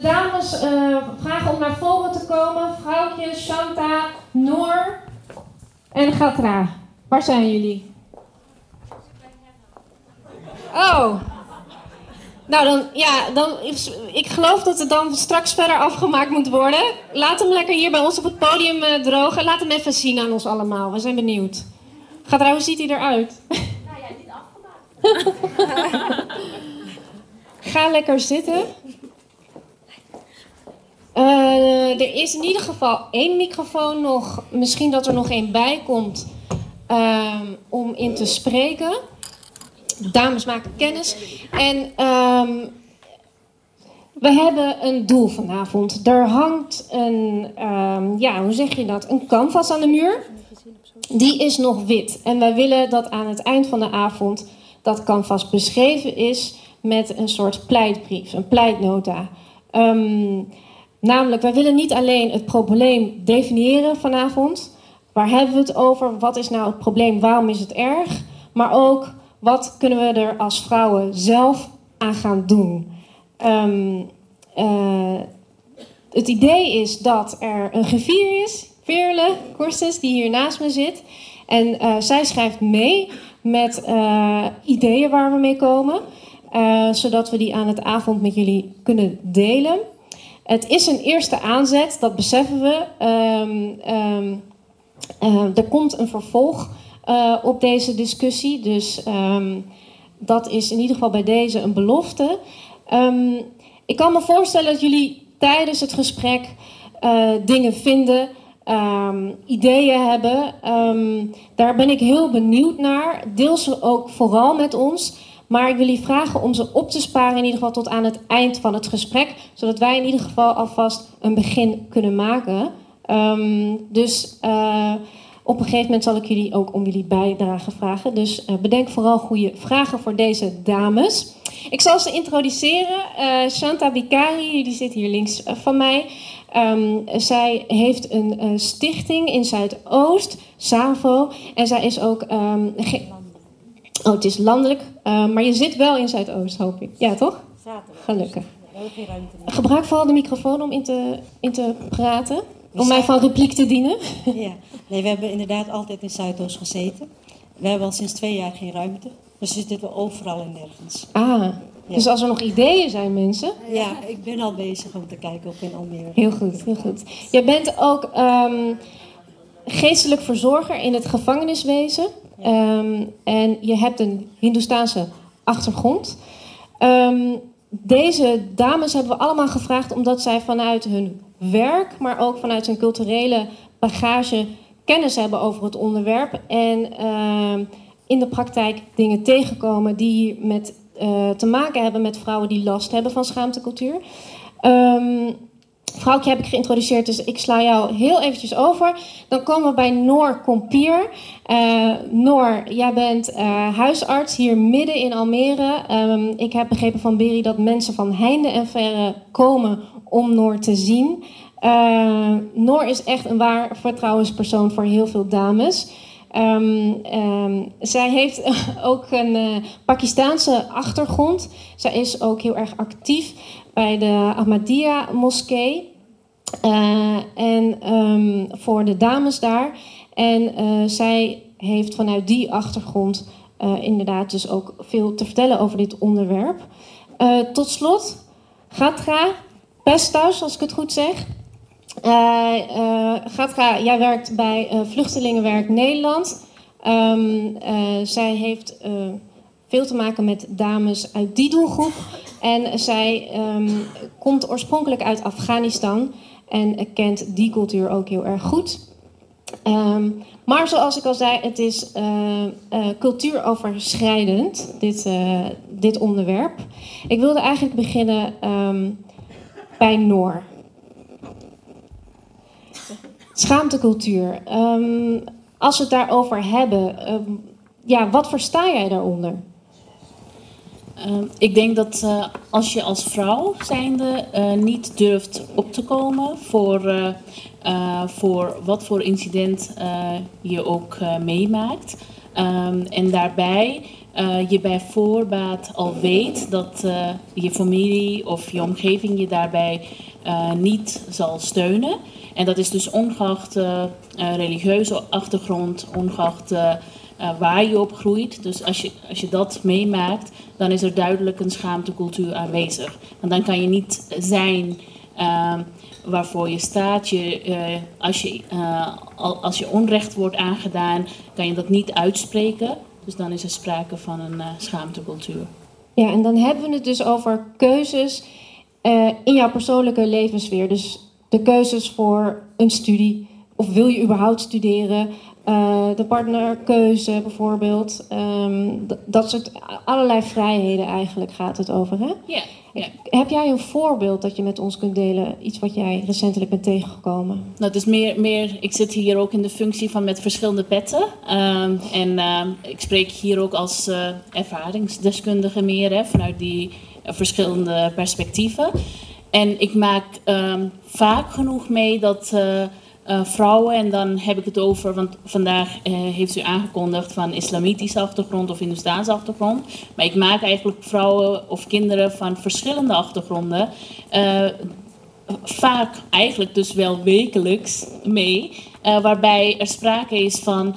Dames uh, vragen om naar voren te komen. Vrouwtje, Shanta, Noor en Gatra. Waar zijn jullie? Oh. Nou, dan, ja, dan, ik geloof dat het dan straks verder afgemaakt moet worden. Laat hem lekker hier bij ons op het podium uh, drogen. Laat hem even zien aan ons allemaal. We zijn benieuwd. Gatra, hoe ziet hij eruit? Nou ja, niet afgemaakt. Ga lekker zitten. Uh, er is in ieder geval één microfoon nog. Misschien dat er nog één bij komt uh, om in te spreken. Dames maken kennis. En um, we hebben een doel vanavond. Er hangt een, um, ja, hoe zeg je dat? Een canvas aan de muur. Die is nog wit. En wij willen dat aan het eind van de avond dat canvas beschreven is met een soort pleitbrief, een pleitnota. Um, Namelijk, wij willen niet alleen het probleem definiëren vanavond. Waar hebben we het over? Wat is nou het probleem? Waarom is het erg? Maar ook, wat kunnen we er als vrouwen zelf aan gaan doen? Um, uh, het idee is dat er een griffier is, Veerle Korstes, die hier naast me zit. En uh, zij schrijft mee met uh, ideeën waar we mee komen. zodat we die aan het avond met jullie kunnen delen. Het is een eerste aanzet, dat beseffen we. Um, um, uh, er komt een vervolg uh, op deze discussie. Dus um, dat is in ieder geval bij deze een belofte. ik kan me voorstellen dat jullie tijdens het gesprek uh, dingen vinden, ideeën hebben. daar ben ik heel benieuwd naar. Deel ze ook vooral met ons. Maar ik wil jullie vragen om ze op te sparen, in ieder geval tot aan het eind van het gesprek. Zodat wij in ieder geval alvast een begin kunnen maken. Um, dus uh, op een gegeven moment zal ik jullie ook om jullie bijdrage vragen. Dus uh, bedenk vooral goede vragen voor deze dames. Ik zal ze introduceren. Uh, Shanta Bikari, die zit hier links van mij. Um, zij heeft een stichting in Zuidoost, SAVO. En zij is ook um, Oh, het is landelijk, uh, maar je zit wel in Zuidoost, hoop ik. Ja, toch? Zaterdag. Gelukkig. Gebruik vooral de microfoon om in te, in te praten. om mij van repliek te dienen. Ja, nee, we hebben inderdaad altijd in Zuidoost gezeten. We hebben al sinds twee jaar geen ruimte. Dus we zitten overal en nergens. Ah, ja. dus als er nog ideeën zijn, mensen. Ja, ik ben al bezig om te kijken of in Almere. Heel goed, heel goed. Jij bent ook um, geestelijk verzorger in het gevangeniswezen. Um, en je hebt een Hindoestaanse achtergrond. Um, deze dames hebben we allemaal gevraagd omdat zij vanuit hun werk, maar ook vanuit hun culturele bagage kennis hebben over het onderwerp. En uh, in de praktijk dingen tegenkomen die met, uh, te maken hebben met vrouwen die last hebben van schaamtecultuur. Vrouwtje heb ik geïntroduceerd, dus ik sla jou heel eventjes over. Dan komen we bij Noor Kompier. Uh, Noor, jij bent uh, huisarts hier midden in Almere. Um, ik heb begrepen van Berry dat mensen van heinde en verre komen om Noor te zien. Uh, Noor is echt een waar vertrouwenspersoon voor heel veel dames. Um, um, zij heeft ook een Pakistaanse achtergrond. Zij is ook heel erg actief bij de Ahmadiyya moskee. Uh, en um, voor de dames daar. En uh, zij heeft vanuit die achtergrond uh, inderdaad dus ook veel te vertellen over dit onderwerp. tot slot, Gatra Pesthuis, als ik het goed zeg. Gatra, jij werkt bij Vluchtelingenwerk Nederland. Um, zij heeft veel te maken met dames uit die doelgroep. En zij um, komt oorspronkelijk uit Afghanistan en kent die cultuur ook heel erg goed. Um, maar zoals ik al zei, het is uh, uh, cultuuroverschrijdend, dit, uh, dit onderwerp. Ik wilde eigenlijk beginnen um, bij Noor. Schaamtecultuur. Als we het daarover hebben, ja, wat versta jij daaronder? Uh, ik denk dat uh, als je als vrouw zijnde uh, niet durft op te komen voor, eh, voor wat voor incident je ook meemaakt. Um, en daarbij je bij voorbaat al weet dat je familie of je omgeving je daarbij niet zal steunen. En dat is dus ongeacht religieuze achtergrond, ongeacht waar je op groeit. Dus als je, als je dat meemaakt, dan is er duidelijk een schaamtecultuur aanwezig. En dan kan je niet zijn waarvoor je staat. Je, als, je, als je onrecht wordt aangedaan, kan je dat niet uitspreken. Dus dan is er sprake van een schaamtecultuur. Ja, en dan hebben we het dus over keuzes in jouw persoonlijke levenssfeer. Dus de keuzes voor een studie. Of wil je überhaupt studeren? Uh, de partnerkeuze bijvoorbeeld. Um, dat soort allerlei vrijheden eigenlijk gaat het over. Hè? Ja, ja. Heb jij een voorbeeld dat je met ons kunt delen? Iets wat jij recentelijk bent tegengekomen? Nou, is meer, meer, ik zit hier ook in de functie van met verschillende petten. Um, en uh, ik spreek hier ook als uh, ervaringsdeskundige meer hè, vanuit die uh, verschillende perspectieven. En ik maak vaak genoeg mee dat uh, vrouwen. En dan heb ik het over, want vandaag uh, heeft u aangekondigd van islamitische achtergrond of Hindoestaanse achtergrond. Maar ik maak eigenlijk vrouwen of kinderen van verschillende achtergronden. Uh, vaak eigenlijk dus wel wekelijks mee. waarbij er sprake is van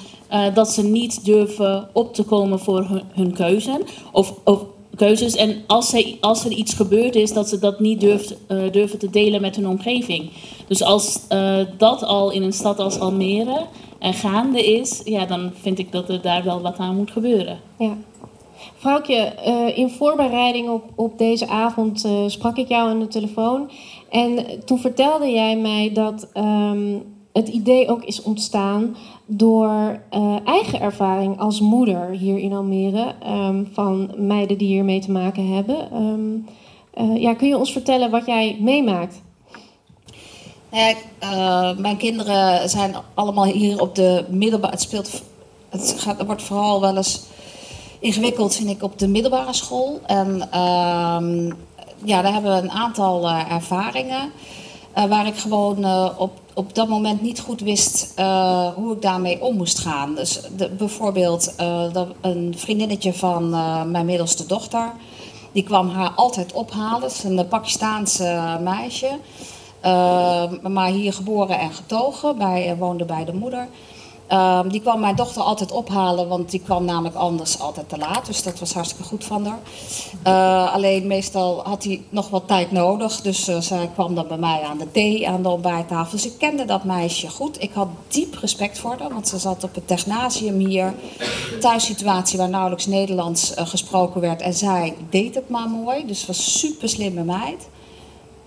dat ze niet durven op te komen voor hun, hun. Of, of keuzes. En als, als er iets gebeurd is, dat ze dat niet durft, uh, durven te delen met hun omgeving. Dus als uh, dat al in een stad als Almere uh, gaande is, ja, dan vind ik dat er daar wel wat aan moet gebeuren. Ja. Vrouwtje, in voorbereiding op, op deze avond sprak ik jou aan de telefoon. En toen vertelde jij mij dat um, het idee ook is ontstaan door uh, eigen ervaring als moeder hier in Almere, um, van meiden die hiermee te maken hebben. Um, uh, ja, kun je ons vertellen wat jij meemaakt? Uh, mijn kinderen zijn allemaal hier op de middelbare. Het speelt. Het, gaat, het wordt vooral wel eens ingewikkeld, vind ik, op de middelbare school. En ja, daar hebben we een aantal ervaringen. Waar ik gewoon op op dat moment niet goed wist uh, hoe ik daarmee om moest gaan. Dus de, bijvoorbeeld een vriendinnetje van mijn middelste dochter. Die kwam haar altijd ophalen. Het is een Pakistaanse meisje. maar hier geboren en getogen. Bij, woonde bij de moeder. Um, die kwam mijn dochter altijd ophalen, want die kwam namelijk anders altijd te laat. Dus dat was hartstikke goed van haar. Uh, alleen meestal had hij nog wat tijd nodig. Dus uh, zij kwam dan bij mij aan de thee, aan de ontbijttafel. Dus ik kende dat meisje goed. Ik had diep respect voor haar, want ze zat op het technasium hier. Thuissituatie waar nauwelijks Nederlands uh, gesproken werd. En zij deed het maar mooi. Dus was super slimme meid.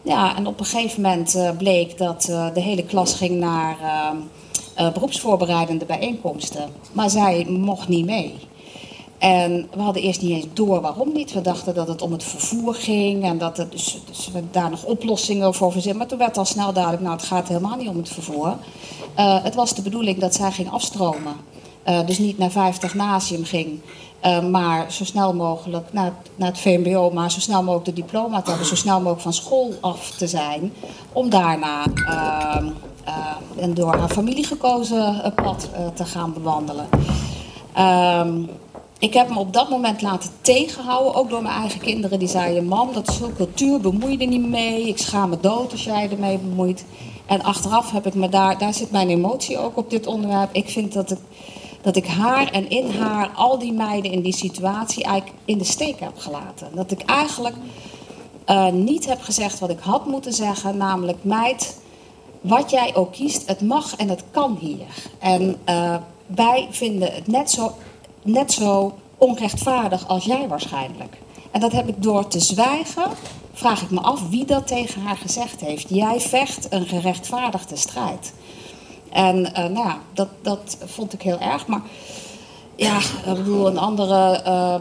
Ja, en op een gegeven moment bleek dat de hele klas ging naar ehm, uh, beroepsvoorbereidende bijeenkomsten. Maar zij mocht niet mee. En we hadden eerst niet eens door waarom niet. We dachten dat het om het vervoer ging en dat het, dus, dus we daar nog oplossingen voor verzinnen. Maar toen werd al snel duidelijk, nou het gaat helemaal niet om het vervoer. Uh, het was de bedoeling dat zij ging afstromen. Uh, dus niet naar 50 Nazium ging, maar zo snel mogelijk naar, naar het VMBO, maar zo snel mogelijk de diploma te hebben, zo snel mogelijk van school af te zijn. Om daarna uh, een door haar familie gekozen uh, pad uh, te gaan bewandelen. Um, ik heb me op dat moment laten tegenhouden, ook door mijn eigen kinderen. Die zeiden, mam, dat is zo'n cultuur, bemoei je niet mee. Ik schaam me dood als jij ermee bemoeit. En achteraf heb ik me daar, daar zit mijn emotie ook op dit onderwerp. Ik vind dat, het, dat ik haar en in haar, al die meiden in die situatie, eigenlijk in de steek heb gelaten. Dat ik eigenlijk niet heb gezegd wat ik had moeten zeggen, namelijk meid wat jij ook kiest, het mag en het kan hier. En uh, wij vinden het net zo, net zo onrechtvaardig als jij waarschijnlijk. En dat heb ik door te zwijgen, vraag ik me af wie dat tegen haar gezegd heeft. Jij vecht een gerechtvaardigde strijd. En uh, nou ja, dat, dat vond ik heel erg. Maar ja, ik bedoel, een andere, uh,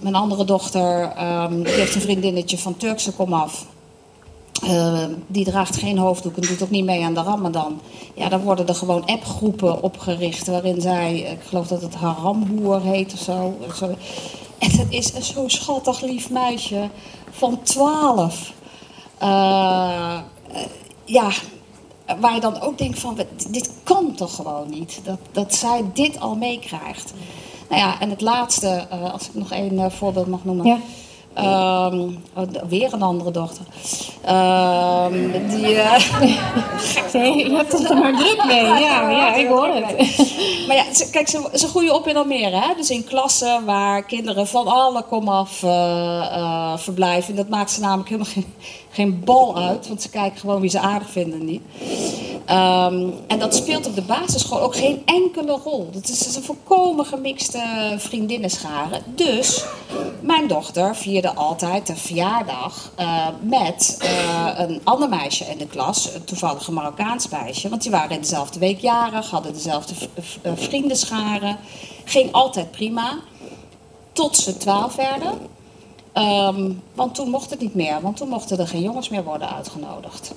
mijn andere dochter die heeft een vriendinnetje van Turkse komaf. Uh, die draagt geen hoofddoek en doet ook niet mee aan de Ramadan. Ja, dan worden er gewoon appgroepen opgericht waarin zij, ik geloof dat het Haramboer heet of zo. En het is een zo schattig lief meisje van 12. Uh, ja, waar je dan ook denkt van, dit kan toch gewoon niet, dat, dat zij dit al meekrijgt. Nou ja, en het laatste, uh, als ik nog één voorbeeld mag noemen. Ja. Um, oh, weer een andere dochter. Um, die, uh... je hebt het er maar druk mee. Ja, ja ik hoor het. Maar ja, kijk, ze, groeien op in Almere. Hè? Dus in klassen waar kinderen van alle komaf uh, verblijven. Dat maakt ze namelijk helemaal geen, geen bal uit. Want ze kijken gewoon wie ze aardig vinden niet. Um, en dat speelt op de basisschool ook geen enkele rol. Het is een volkomen gemixte vriendinnenscharen. Dus mijn dochter vierde altijd een verjaardag uh, met uh, een ander meisje in de klas. Een toevallig Marokkaans meisje. Want die waren in dezelfde week jarig, hadden dezelfde vriendenscharen. Ging altijd prima. Tot ze twaalf werden. Um, want toen mocht het niet meer, want toen mochten er geen jongens meer worden uitgenodigd.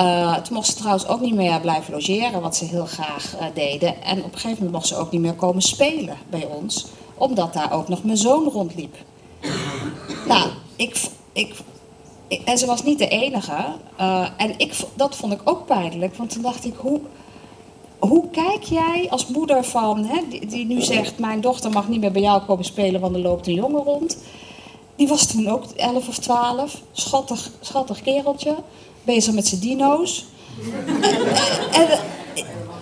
Uh, toen mocht ze trouwens ook niet meer blijven logeren, wat ze heel graag uh, deden. En op een gegeven moment mocht ze ook niet meer komen spelen bij ons, omdat daar ook nog mijn zoon rondliep. nou, ik, ik, en ze was niet de enige. Uh, en ik, dat vond ik ook pijnlijk, want toen dacht ik, hoe, hoe kijk jij als moeder van, hè, die, die nu zegt, mijn dochter mag niet meer bij jou komen spelen, want er loopt een jongen rond. Die was toen ook 11 of 12. Schattig, schattig kereltje. Bezig met zijn dino's. en, en,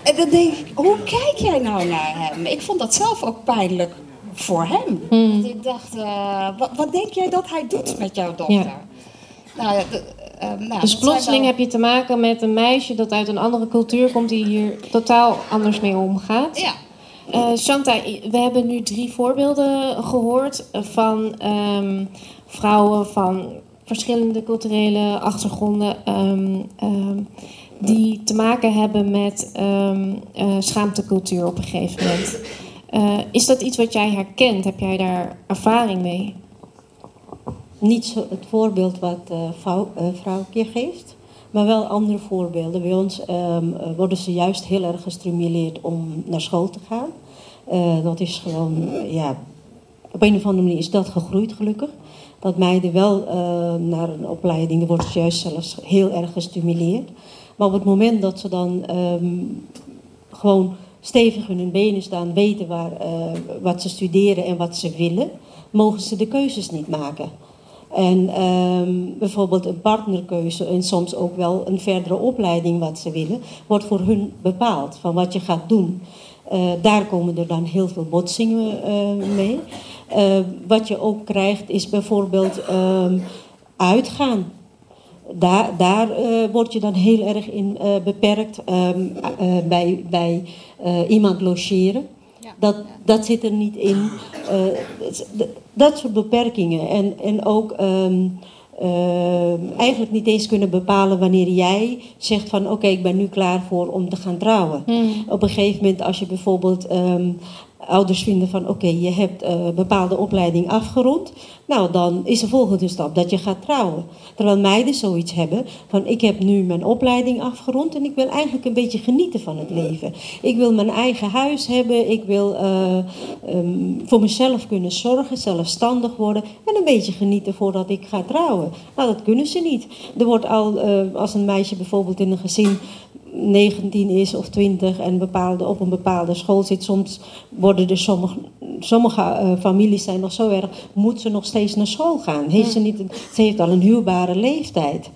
en, dan denk ik, hoe kijk jij nou naar hem? Ik vond dat zelf ook pijnlijk voor hem. Hmm. Ik dacht, uh, wat, wat, denk jij dat hij doet met jouw dochter? Ja. Nou, de, uh, nou, dus plotseling heb je te maken met een meisje dat uit een andere cultuur komt... die hier totaal anders mee omgaat. Ja. Uh, Shanta, we hebben nu drie voorbeelden gehoord van um, vrouwen van verschillende culturele achtergronden um, um, die te maken hebben met uh, schaamtecultuur op een gegeven moment. Uh, is dat iets wat jij herkent? Heb jij daar ervaring mee? Niet zo het voorbeeld wat vrouw, vrouwke geeft. Maar wel andere voorbeelden. Bij ons worden ze juist heel erg gestimuleerd om naar school te gaan. Uh, dat is gewoon, ja, op een of andere manier is dat gegroeid gelukkig. Dat meiden wel uh, naar een opleiding, wordt juist zelfs heel erg gestimuleerd. Maar op het moment dat ze dan um, gewoon stevig in hun benen staan, weten waar, uh, wat ze studeren en wat ze willen, mogen ze de keuzes niet maken. En um, bijvoorbeeld een partnerkeuze en soms ook wel een verdere opleiding wat ze willen, wordt voor hun bepaald van wat je gaat doen. Uh, daar komen er dan heel veel botsingen mee. Uh, wat je ook krijgt is bijvoorbeeld um, uitgaan. Daar, daar word je dan heel erg in beperkt um, bij, bij iemand logeren. Dat, dat zit er niet in. dat soort beperkingen. En, en ook um, uh, eigenlijk niet eens kunnen bepalen wanneer jij zegt van oké, okay, ik ben nu klaar voor om te gaan trouwen. Hmm. Op een gegeven moment als je bijvoorbeeld um, ouders vinden van oké, je hebt uh, bepaalde opleiding afgerond. Nou, dan is de volgende stap dat je gaat trouwen. Terwijl meiden zoiets hebben van ik heb nu mijn opleiding afgerond en ik wil eigenlijk een beetje genieten van het leven. Ik wil mijn eigen huis hebben, ik wil uh, um, voor mezelf kunnen zorgen, zelfstandig worden en een beetje genieten voordat ik ga trouwen. Nou, dat kunnen ze niet. Er wordt al, uh, als een meisje bijvoorbeeld in een gezin 19 is of 20 en bepaalde, op een bepaalde school zit, soms worden er sommige, sommige uh, families zijn nog zo erg, moet ze nog steeds naar school gaan? Heeft ze, niet ze heeft al een huwbare leeftijd.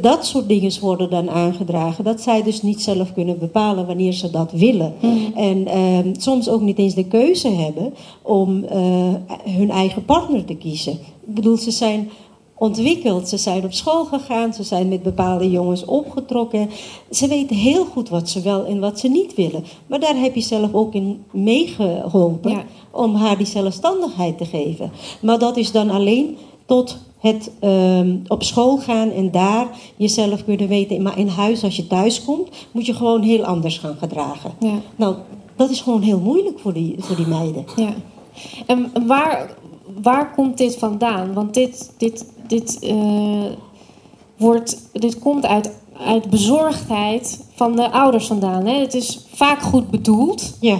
Dat soort dingen worden dan aangedragen. Dat zij dus niet zelf kunnen bepalen wanneer ze dat willen. Mm. En uh, soms ook niet eens de keuze hebben om uh, hun eigen partner te kiezen. Ik bedoel, ze zijn ontwikkeld. Ze zijn op school gegaan, ze zijn met bepaalde jongens opgetrokken. Ze weten heel goed wat ze wel en wat ze niet willen. Maar daar heb je zelf ook in meegeholpen Ja. om haar die zelfstandigheid te geven. Maar dat is dan alleen tot het ehm, op school gaan en daar jezelf kunnen weten. Maar in huis, als je thuis komt, moet je gewoon heel anders gaan gedragen. Ja. Nou, dat is gewoon heel moeilijk voor die, voor die meiden. Ja. En waar, waar komt dit vandaan? Want dit, dit, dit, uh, wordt, dit komt uit, uit bezorgdheid van de ouders vandaan. Hè? Het is vaak goed bedoeld. Ja,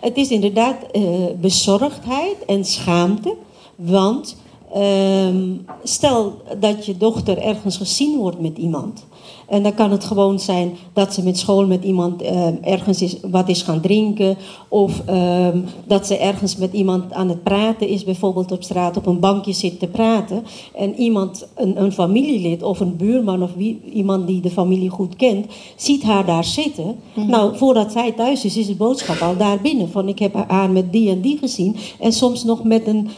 het is inderdaad uh, bezorgdheid en schaamte. Want Ehm, stel dat je dochter ergens gezien wordt met iemand. En dan kan het gewoon zijn dat ze met school met iemand ehm, ergens is, wat is gaan drinken. Of ehm, dat ze ergens met iemand aan het praten is, bijvoorbeeld op straat op een bankje zit te praten. En iemand, een, een familielid of een buurman of wie, iemand die de familie goed kent, ziet haar daar zitten. Nou, voordat zij thuis is, is de boodschap al daar binnen. Van ik heb haar met die en die gezien. En soms nog met een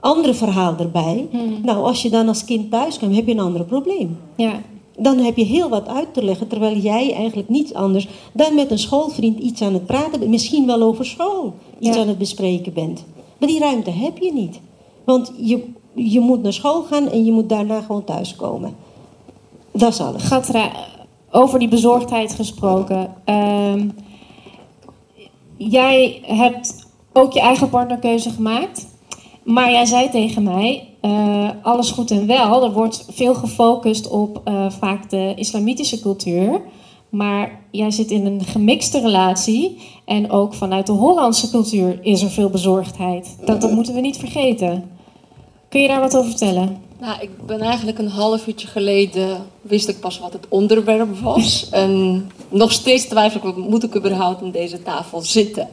andere verhaal erbij. Nou, als je dan als kind thuis komt, heb je een ander probleem. Ja. Dan heb je heel wat uit te leggen, terwijl jij eigenlijk niets anders dan met een schoolvriend iets aan het praten bent. Misschien wel over school iets Ja. aan het bespreken bent. Maar die ruimte heb je niet. Want je, je moet naar school gaan en je moet daarna gewoon thuiskomen. Dat is alles. Gatra, over die bezorgdheid gesproken. Ehm, jij hebt ook je eigen partnerkeuze gemaakt. Maar jij zei tegen mij, eh, alles goed en wel. Er wordt veel gefocust op eh, vaak de islamitische cultuur. Maar jij zit in een gemixte relatie. En ook vanuit de Hollandse cultuur is er veel bezorgdheid. Dat, dat moeten we niet vergeten. Kun je daar wat over vertellen? Nou, ik ben eigenlijk een half uurtje geleden, wist ik pas wat het onderwerp was. En nog steeds twijfel ik, moet ik überhaupt aan deze tafel zitten?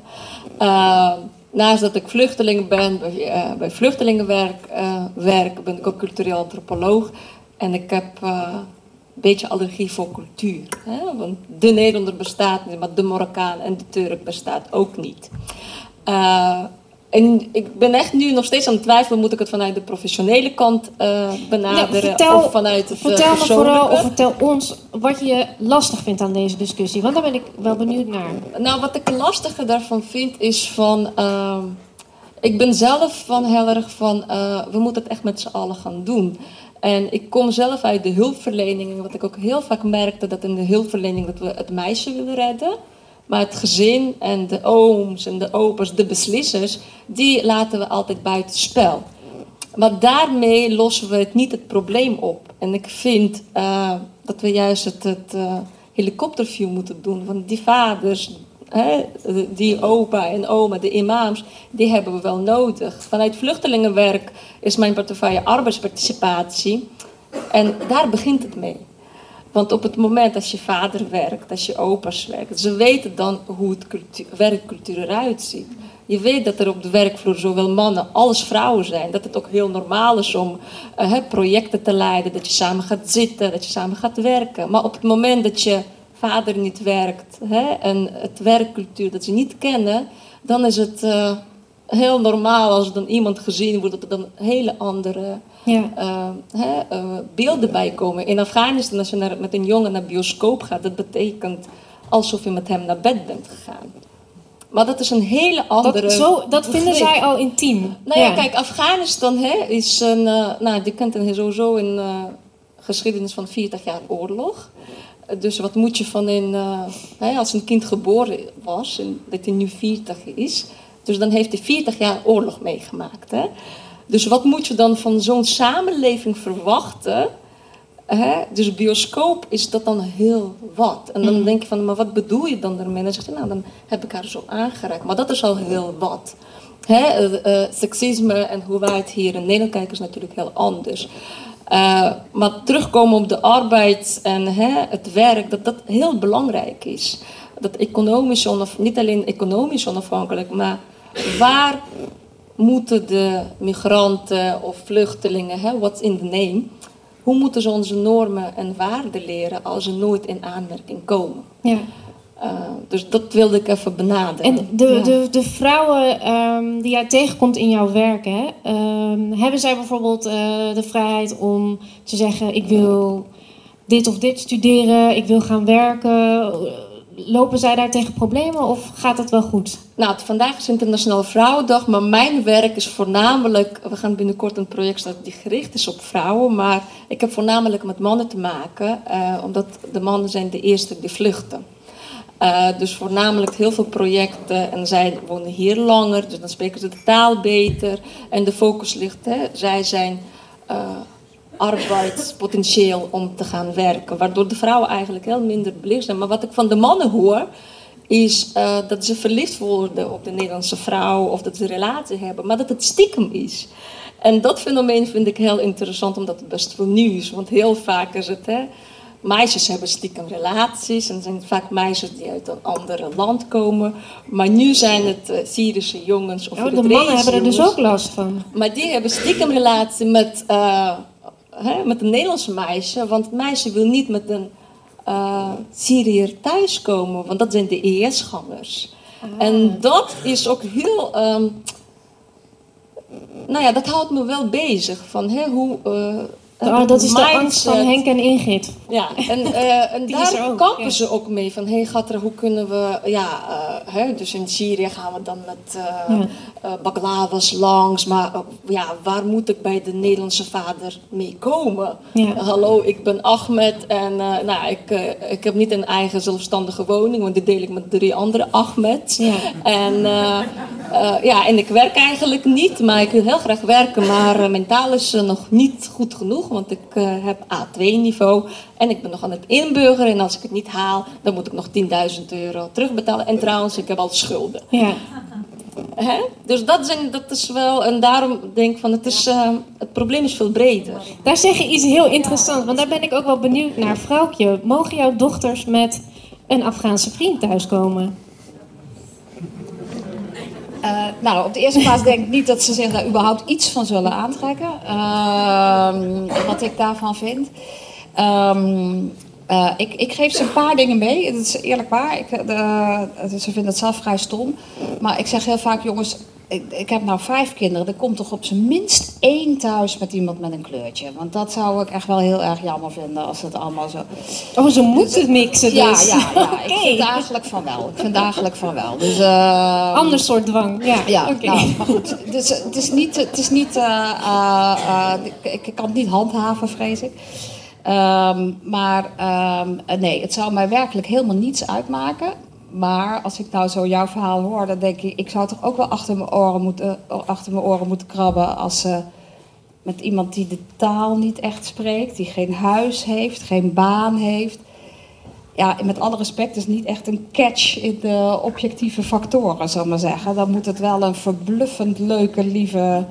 Uh, naast dat ik vluchteling ben, bij, uh, bij vluchtelingenwerk uh, werk, ben ik ook cultureel antropoloog. En ik heb uh, een beetje allergie voor cultuur. Hè? Want de Nederlander bestaat niet, maar de Marokkaan en de Turk bestaat ook niet. En ik ben echt nu nog steeds aan het twijfelen, moet ik het vanuit de professionele kant uh, benaderen vertel, of vanuit het Vertel uh, me vooral of vertel ons wat je lastig vindt aan deze discussie, want daar ben ik wel benieuwd naar. Nou, wat ik lastiger daarvan vind is van, uh, ik ben zelf van heel erg van, uh, we moeten het echt met z'n allen gaan doen. En ik kom zelf uit de hulpverlening, en wat ik ook heel vaak merkte, dat in de hulpverlening dat we het meisje willen redden. Maar het gezin en de ooms en de opa's, de beslissers, die laten we altijd buiten spel. Maar daarmee lossen we het niet het probleem op. En ik vind uh, dat we juist het, het uh, helikopterview moeten doen. Want die vaders, hè, die opa en oma, de imams, die hebben we wel nodig. Vanuit vluchtelingenwerk is mijn portefeuille arbeidsparticipatie. En daar begint het mee. Want op het moment als je vader werkt, als je opa's werkt, ze weten dan hoe het cultuur, werkcultuur eruit ziet. Je weet dat er op de werkvloer zowel mannen als vrouwen zijn. Dat het ook heel normaal is om uh, projecten te leiden, dat je samen gaat zitten, dat je samen gaat werken. Maar op het moment dat je vader niet werkt en het werkcultuur dat ze niet kennen, dan is het uh, heel normaal als dan iemand gezien wordt dat er dan hele andere Ja. uh, hè, uh, beelden bij komen. In Afghanistan, als je naar, met een jongen naar bioscoop gaat, dat betekent alsof je met hem naar bed bent gegaan. Maar dat is een hele andere. Dat, zo, dat vinden zij al intiem. Nou ja, kijk, Afghanistan hè, is een. Uh, nou, die kent een, sowieso een geschiedenis van 40 jaar oorlog. Dus wat moet je van hè, als een kind geboren was, en dat hij nu 40 is. Dus dan heeft hij 40 jaar oorlog meegemaakt. Hè? Dus wat moet je dan van zo'n samenleving verwachten? Hè? Dus bioscoop is dat dan heel wat. En dan mm. denk je van, maar wat bedoel je dan daarmee? En dan zegt hij, nou, dan heb ik haar zo aangeraakt. Maar dat is al heel wat. Hè? Uh, uh, seksisme en hoe wij het hier in Nederland kijken is natuurlijk heel anders. Uh, maar terugkomen op de arbeid en hè, het werk, dat dat heel belangrijk is. Dat economisch onaf, niet alleen economisch onafhankelijk, maar waar moeten de migranten of vluchtelingen, hè, what's in the name, hoe moeten ze onze normen en waarden leren als ze nooit in aanmerking komen? Ja. Uh, dus dat wilde ik even benaderen. En de, ja. de, de vrouwen um, die jij tegenkomt in jouw werk, hè, um, hebben zij bijvoorbeeld uh, de vrijheid om te zeggen: Ik wil dit of dit studeren, ik wil gaan werken? Lopen zij daar tegen problemen of gaat het wel goed? Nou, vandaag is Internationale Vrouwendag, maar mijn werk is voornamelijk... We gaan binnenkort een project starten die gericht is op vrouwen, maar ik heb voornamelijk met mannen te maken, uh, omdat de mannen zijn de eerste die vluchten. Uh, dus voornamelijk heel veel projecten en zij wonen hier langer, dus dan spreken ze de taal beter. En de focus ligt, hè, zij zijn uh, arbeidspotentieel om te gaan werken. Waardoor de vrouwen eigenlijk heel minder belicht zijn. Maar wat ik van de mannen hoor, is uh, dat ze verliefd worden op de Nederlandse vrouw of dat ze een relatie hebben, maar dat het stiekem is. En dat fenomeen vind ik heel interessant, omdat het best wel nieuw is. Want heel vaak is het, hè, meisjes hebben stiekem relaties. En zijn vaak meisjes die uit een ander land komen. Maar nu zijn het uh, Syrische jongens of oh, De mannen hebben er dus ook last van. Maar die hebben stiekem relatie met, uh, hè, met een Nederlands meisje. Want het meisje wil niet met een uh, Syriër thuiskomen. Want dat zijn de IS-gangers. Ah. En dat is ook heel... Um, nou ja, dat houdt me wel bezig. Van, hè, hoe, uh, oh, dat is de angst van Henk en Ingrid. Ja, en, uh, en daar ook, kampen ja. ze ook mee. Van, hé hey, hoe kunnen we... Ja, uh, hè, dus in Syrië gaan we dan met uh, ja. langs. Maar ja, waar moet ik bij de Nederlandse vader mee komen? Ja. hallo, ik ben Ahmed. En nou, ik, ik heb niet een eigen zelfstandige woning. Want die deel ik met drie andere Ahmed. Ja. En, ja, en ik werk eigenlijk niet. Maar ik wil heel graag werken. Maar mentaal is nog niet goed genoeg. Want ik heb A2-niveau. En ik ben nog aan het inburgeren. En als ik het niet haal, dan moet ik nog 10.000 euro terugbetalen. En trouwens, ik heb al schulden. Ja. Hè? Dus dat, zijn, dat is wel... En daarom denk ik van, het, is, uh, het probleem is veel breder. Daar zeg je iets heel interessants. Want daar ben ik ook wel benieuwd naar. Vrouwtje, mogen jouw dochters met een Afghaanse vriend thuiskomen? Uh, nou, op de eerste plaats denk ik niet dat ze zich daar überhaupt iets van zullen aantrekken. Uh, wat ik daarvan vind. Um, uh, ik, ik, geef ze een paar dingen mee. Dat is eerlijk waar. Ik, uh, ze vinden het zelf vrij stom. Maar ik zeg heel vaak, jongens, ik, ik, heb nou vijf kinderen. Er komt toch op zijn minst één thuis met iemand met een kleurtje. Want dat zou ik echt wel heel erg jammer vinden als het allemaal zo... Oh, ze moeten het mixen dus. Ja, ja, ja. Okay. ik vind dagelijk van wel. Ik vind dagelijk van wel. Dus, uh, Ander soort dwang, ja. Ja, okay. nou, maar goed. Dus, het is niet... Het is niet ik, ik kan het niet handhaven, vrees ik. Um, maar um, nee, het zou mij werkelijk helemaal niets uitmaken. Maar als ik nou zo jouw verhaal hoor, dan denk ik, ik zou toch ook wel achter mijn oren moeten, achter mijn oren moeten krabben als uh, met iemand die de taal niet echt spreekt, die geen huis heeft, geen baan heeft. Ja, met alle respect, is niet echt een catch in de objectieve factoren, zal ik maar zeggen. Dan moet het wel een verbluffend leuke, lieve,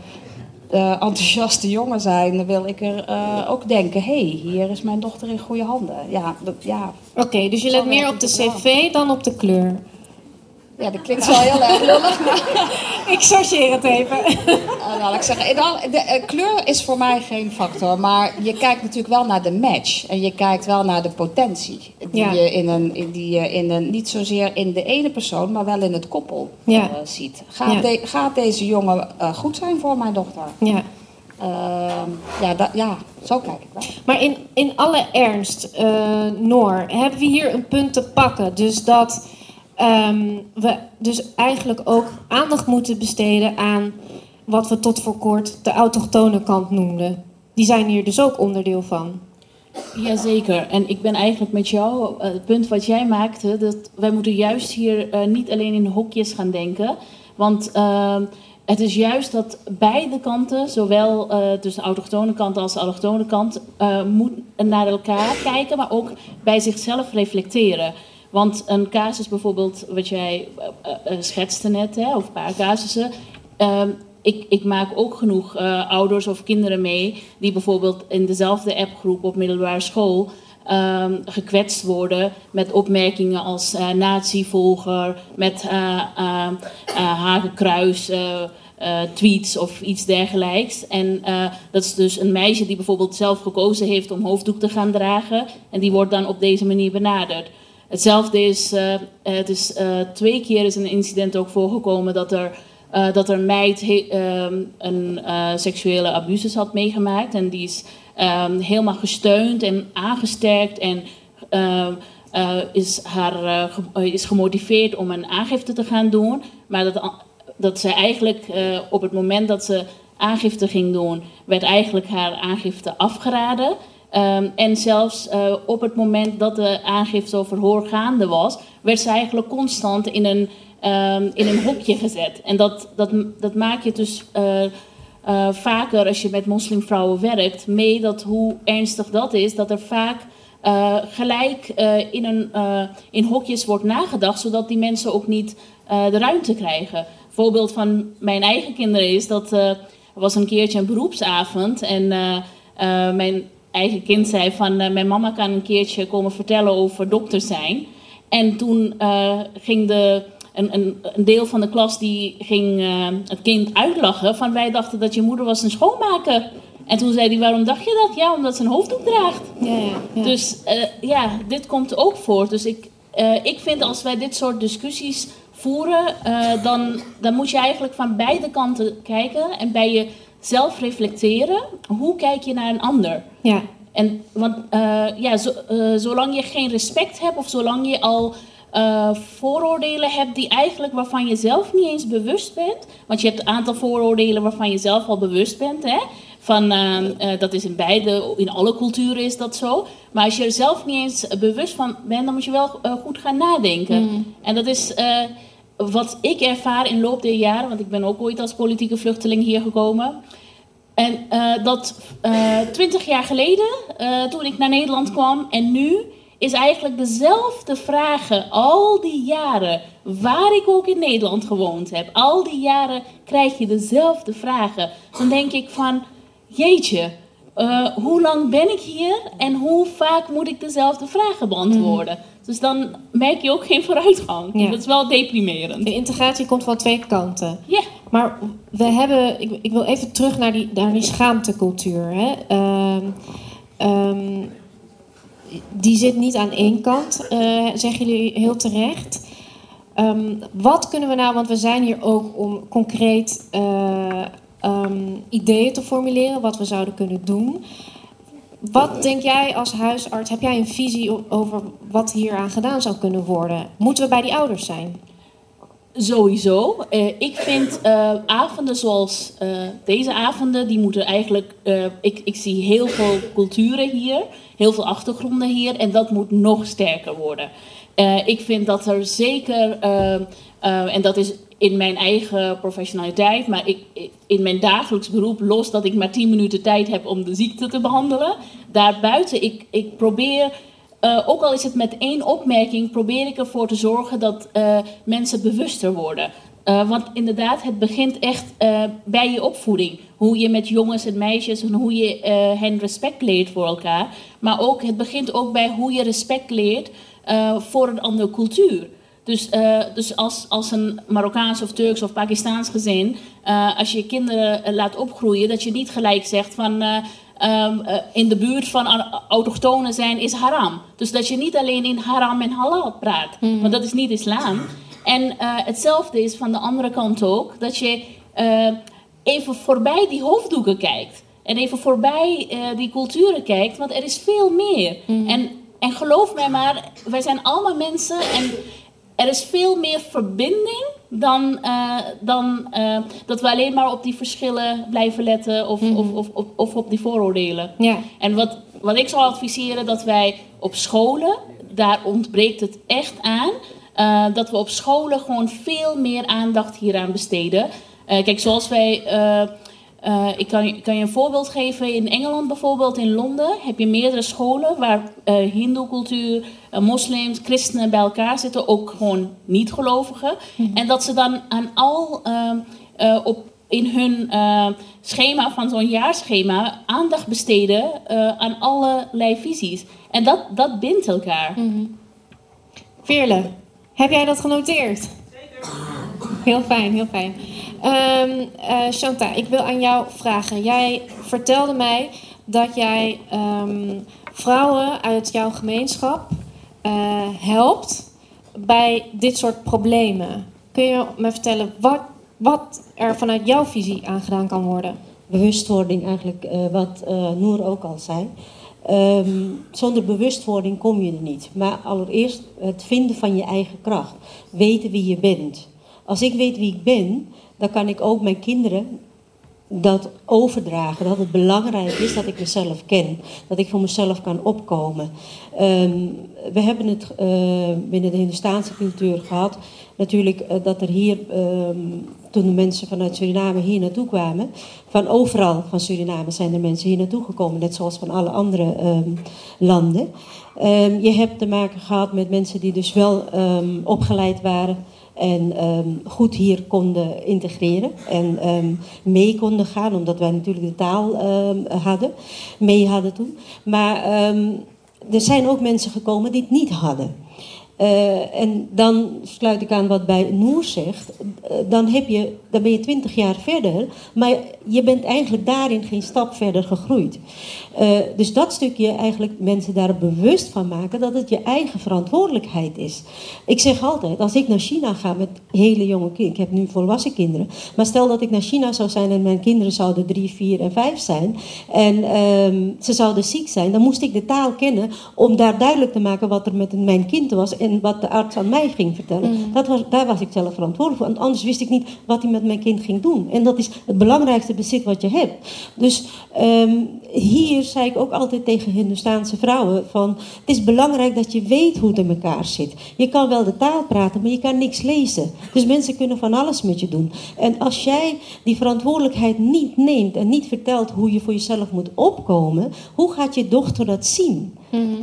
uh, enthousiaste jongen zijn, dan wil ik er uh, ook denken: hé, hey, hier is mijn dochter in goede handen. Ja, ja. Oké, okay, dus je let meer op de cv dan op de kleur. Ja, dat klinkt wel heel erg lullig. Maar... ik chargeer het even. Uh, nou, ik zeggen, de, de, kleur is voor mij geen factor. Maar je kijkt natuurlijk wel naar de match. En je kijkt wel naar de potentie. Die ja. je in een, die je in een, niet zozeer in de ene persoon, maar wel in het koppel ja. uh, ziet. Gaat, ja. de, gaat deze jongen uh, goed zijn voor mijn dochter? Ja. Ehm, ja, ja, zo kijk ik wel. Maar in, in alle ernst, Noor, hebben we hier een punt te pakken. Dus dat um, we dus eigenlijk ook aandacht moeten besteden aan wat we tot voor kort de autochtone kant noemden. Die zijn hier dus ook onderdeel van. Jazeker. En ik ben eigenlijk met jou, uh, het punt wat jij maakte, dat wij moeten juist hier uh, niet alleen in hokjes gaan denken. Want uh, het is juist dat beide kanten, zowel uh, dus de autochtone kant als de allochtone kant, moet naar elkaar kijken, maar ook bij zichzelf reflecteren. Want een casus bijvoorbeeld, wat jij uh, uh, schetste net, hè, of een paar casussen. Uh, ik, ik, maak ook genoeg uh, ouders of kinderen mee die bijvoorbeeld in dezelfde appgroep op middelbare school um, gekwetst worden met opmerkingen als uh, natievolger, met uh, hakenkruis. Uh, tweets of iets dergelijks. En dat is dus een meisje die bijvoorbeeld zelf gekozen heeft om hoofddoek te gaan dragen. En die wordt dan op deze manier benaderd. Hetzelfde is, uh, het is uh, twee keer is een incident ook voorgekomen dat er, uh, dat er meid he, um, een seksuele abuses had meegemaakt. En die is um, helemaal gesteund en aangesterkt en is, haar, is gemotiveerd om een aangifte te gaan doen. Maar dat, dat ze eigenlijk op het moment dat ze aangifte ging doen, werd eigenlijk haar aangifte afgeraden. Um, en zelfs uh, op het moment dat de aangifte over verhoor gaande was, werd ze eigenlijk constant in een, um, in een hokje gezet. En dat, dat, dat maak je dus uh, uh, vaker als je met moslimvrouwen werkt, mee dat hoe ernstig dat is, dat er vaak gelijk in, een, in hokjes wordt nagedacht, zodat die mensen ook niet de ruimte krijgen. Een voorbeeld van mijn eigen kinderen is dat was een keertje een beroepsavond en eh, eh, mijn eigen kind zei van eh, mijn mama kan een keertje komen vertellen over dokter zijn. En toen eh, ging de, een, een, een deel van de klas die ging eh, het kind uitlachen van wij dachten dat je moeder was een schoonmaker. En toen zei hij waarom dacht je dat? Ja, omdat ze een hoofddoek draagt. Ja, ja, ja. Dus ja, dit komt ook voor. Dus ik, ik vind als wij dit soort discussies voeren, dan, dan moet je eigenlijk van beide kanten kijken en bij jezelf reflecteren. Hoe kijk je naar een ander? ja. En want eh, ja, zo, eh, zolang je geen respect hebt of zolang je al eh, vooroordelen hebt die eigenlijk waarvan je zelf niet eens bewust bent, want je hebt een aantal vooroordelen waarvan je zelf al bewust bent, hè? Van, eh, eh, dat is in beide, in alle culturen is dat zo. Maar als je er zelf niet eens bewust van bent, dan moet je wel goed gaan nadenken. En dat is wat ik ervaar in loop der jaren, want ik ben ook ooit als politieke vluchteling hier gekomen. En eh, dat twintig jaar geleden, eh, toen ik naar Nederland kwam, en nu is eigenlijk dezelfde vragen al die jaren, waar ik ook in Nederland gewoond heb, al die jaren krijg je dezelfde vragen. Dan denk ik van, jeetje, eh, hoe lang ben ik hier en hoe vaak moet ik dezelfde vragen beantwoorden? Dus dan merk je ook geen vooruitgang. Ja. Dat is wel deprimerend. De integratie komt van twee kanten. Ja. Maar we hebben, ik, ik wil even terug naar die, naar die schaamtecultuur. Hè. Ehm, ehm, die zit niet aan één kant, eh, zeggen jullie heel terecht. Ehm, wat kunnen we nou, want we zijn hier ook om concreet eh, ideeën te formuleren, wat we zouden kunnen doen. Wat denk jij als huisarts, heb jij een visie over wat hier aan gedaan zou kunnen worden? Moeten we bij die ouders zijn? Sowieso. Eh, ik vind eh, avonden zoals eh, deze avonden, die moeten eigenlijk. ik, ik zie heel veel culturen hier, heel veel achtergronden hier, en dat moet nog sterker worden. Ik vind dat er zeker, en dat is in mijn eigen professionaliteit, maar ik, in mijn dagelijks beroep, los dat ik maar 10 minuten tijd heb om de ziekte te behandelen. Daarbuiten, ik, ik probeer eh, ook al is het met één opmerking, probeer ik ervoor te zorgen dat eh, mensen bewuster worden. Eh, want inderdaad, het begint echt bij je opvoeding. Hoe je met jongens en meisjes en hoe je hen respect leert voor elkaar. Maar ook, het begint ook bij hoe je respect leert voor een andere cultuur. Dus, eh, dus als, als een Marokkaans of Turks of Pakistaans gezin, eh, als je je kinderen eh, laat opgroeien, dat je niet gelijk zegt van eh, ehm, eh, in de buurt van autochtonen zijn is haram. Dus dat je niet alleen in haram en halal praat, want dat is niet islam. En hetzelfde is van de andere kant ook, dat je even voorbij die hoofddoeken kijkt. En even voorbij die culturen kijkt, want er is veel meer. En, en geloof mij maar, wij zijn allemaal mensen en er is veel meer verbinding dan, eh, dan eh, dat we alleen maar op die verschillen blijven letten of, of, of, of, of op die vooroordelen. Ja. En wat, wat ik zou adviseren, dat wij op scholen, daar ontbreekt het echt aan, eh, dat we op scholen gewoon veel meer aandacht hieraan besteden. Kijk, zoals wij. Eh, ik kan, je- kan je een voorbeeld geven. In Engeland bijvoorbeeld, in Londen, heb je meerdere scholen waar eh Hindoe-cultuur, eh, moslims, christenen bij elkaar zitten, ook gewoon niet-gelovigen. En dat ze dan aan al ehm, eh, op, in hun eh, schema van zo'n jaarschema aandacht besteden eh, aan allerlei visies. En dat, dat bindt elkaar. Veerle, heb jij dat genoteerd? Heel fijn, heel fijn. Eh, Shanta, ik wil aan jou vragen. Jij vertelde mij dat jij ehm, vrouwen uit jouw gemeenschap eh, helpt bij dit soort problemen. Kun je me vertellen wat, wat er vanuit jouw visie aan gedaan kan worden? bewustwording eigenlijk, eh, wat Noor ook al zei. Ehm, zonder bewustwording kom je er niet. Maar allereerst het vinden van je eigen kracht. Weten wie je bent. Als ik weet wie ik ben, dan kan ik ook mijn kinderen dat overdragen. Dat het belangrijk is dat ik mezelf ken. Dat ik voor mezelf kan opkomen. Ehm, we hebben het eh, binnen de Hindustaanse cultuur gehad. Natuurlijk eh, dat er hier, ehm, toen de mensen vanuit Suriname hier naartoe kwamen. Van overal van Suriname zijn er mensen hier naartoe gekomen. Net zoals van alle andere ehm, landen. Je hebt te maken gehad met mensen die dus wel opgeleid waren. En ehm, goed hier konden integreren en ehm, mee konden gaan, omdat wij natuurlijk de taal ehm, hadden, mee hadden toen. Maar er zijn ook mensen gekomen die het niet hadden. Eh, en dan sluit ik aan wat bij Noor zegt. Eh, dan, heb je, dan ben je twintig jaar verder, maar je bent eigenlijk daarin geen stap verder gegroeid. Eh, dus dat stukje eigenlijk mensen daar bewust van maken dat het je eigen verantwoordelijkheid is. Ik zeg altijd, als ik naar China ga met hele jonge kinderen, ik heb nu volwassen kinderen, maar stel dat ik naar China zou zijn en mijn kinderen zouden drie, vier en vijf zijn en ehm, ze zouden ziek zijn, dan moest ik de taal kennen om daar duidelijk te maken wat er met mijn kind was wat de arts aan mij ging vertellen. Dat was, daar was ik zelf verantwoordelijk voor, want anders wist ik niet wat hij met mijn kind ging doen. En dat is het belangrijkste bezit wat je hebt. Dus ehm, hier zei ik ook altijd tegen Hindoestaanse vrouwen van het is belangrijk dat je weet hoe het in elkaar zit. Je kan wel de taal praten, maar je kan niks lezen. Dus mensen kunnen van alles met je doen. En als jij die verantwoordelijkheid niet neemt en niet vertelt hoe je voor jezelf moet opkomen, hoe gaat je dochter dat zien?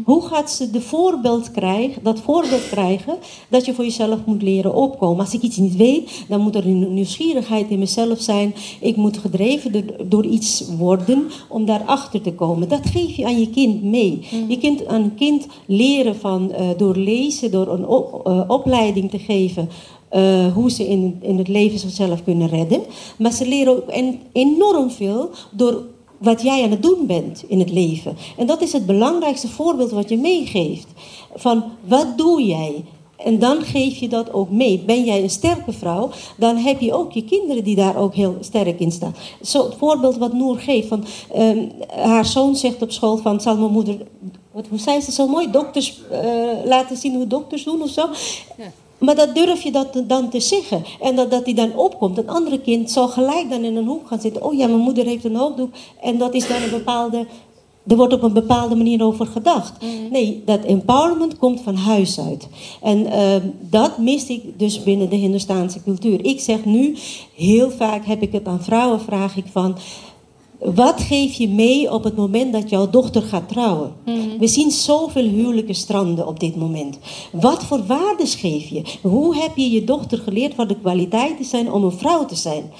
Hoe gaat ze de voorbeeld krijgen, dat voorbeeld krijgen dat je voor jezelf moet leren opkomen? Als ik iets niet weet, dan moet er een nieuwsgierigheid in mezelf zijn. Ik moet gedreven door, iets worden om daarachter te komen. Dat geef je aan je kind mee. Je kunt aan een kind leren van, eh, door lezen, door een op- eh, opleiding te geven. eh, hoe ze in, in het leven zichzelf kunnen redden. Maar ze leren ook en, enorm veel door wat jij aan het doen bent in het leven. En dat is het belangrijkste voorbeeld wat je meegeeft. Van wat doe jij? En dan geef je dat ook mee. Ben jij een sterke vrouw, dan heb je ook je kinderen die daar ook heel sterk in staan. Zo het voorbeeld wat Noor geeft. Van, ehm, haar zoon zegt op school van, zal mijn moeder, wat, hoe zei ze zo mooi, dokters eh, laten zien hoe dokters doen of zo. Maar dat durf je dat dan te zeggen. En dat, dat die dan opkomt. Een andere kind zal gelijk dan in een hoek gaan zitten. Oh ja, mijn moeder heeft een hoofddoek. En dat is dan een bepaalde... Er wordt op een bepaalde manier over gedacht. Nee, dat empowerment komt van huis uit. En ehm, dat mis ik dus binnen de Hindoestaanse cultuur. Ik zeg nu, heel vaak heb ik het aan vrouwen, vraag ik van... Wat geef je mee op het moment dat jouw dochter gaat trouwen? We zien zoveel huwelijken stranden op dit moment. Wat voor waardes geef je? Hoe heb je je dochter geleerd wat de kwaliteiten zijn om een vrouw te zijn?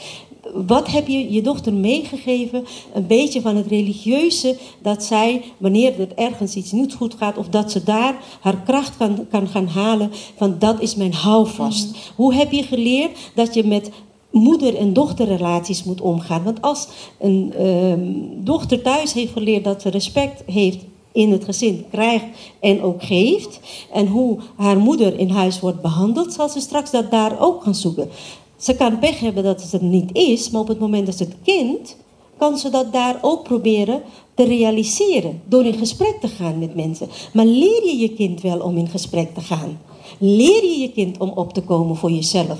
Wat heb je je dochter meegegeven? Een beetje van het religieuze, dat zij, wanneer er ergens iets niet goed gaat, of dat ze daar haar kracht kan, kan gaan halen, van dat is mijn houvast. Hoe heb je geleerd dat je met moeder- en dochterrelaties moet omgaan. Want als een ehm, dochter thuis heeft geleerd dat ze respect heeft in het gezin, krijgt en ook geeft, en hoe haar moeder in huis wordt behandeld, zal ze straks dat daar ook gaan zoeken. Ze kan pech hebben dat het niet is, maar op het moment dat ze het kind, kan ze dat daar ook proberen te realiseren. Door in gesprek te gaan met mensen. Maar leer je je kind wel om in gesprek te gaan? Leer je je kind om op te komen voor jezelf?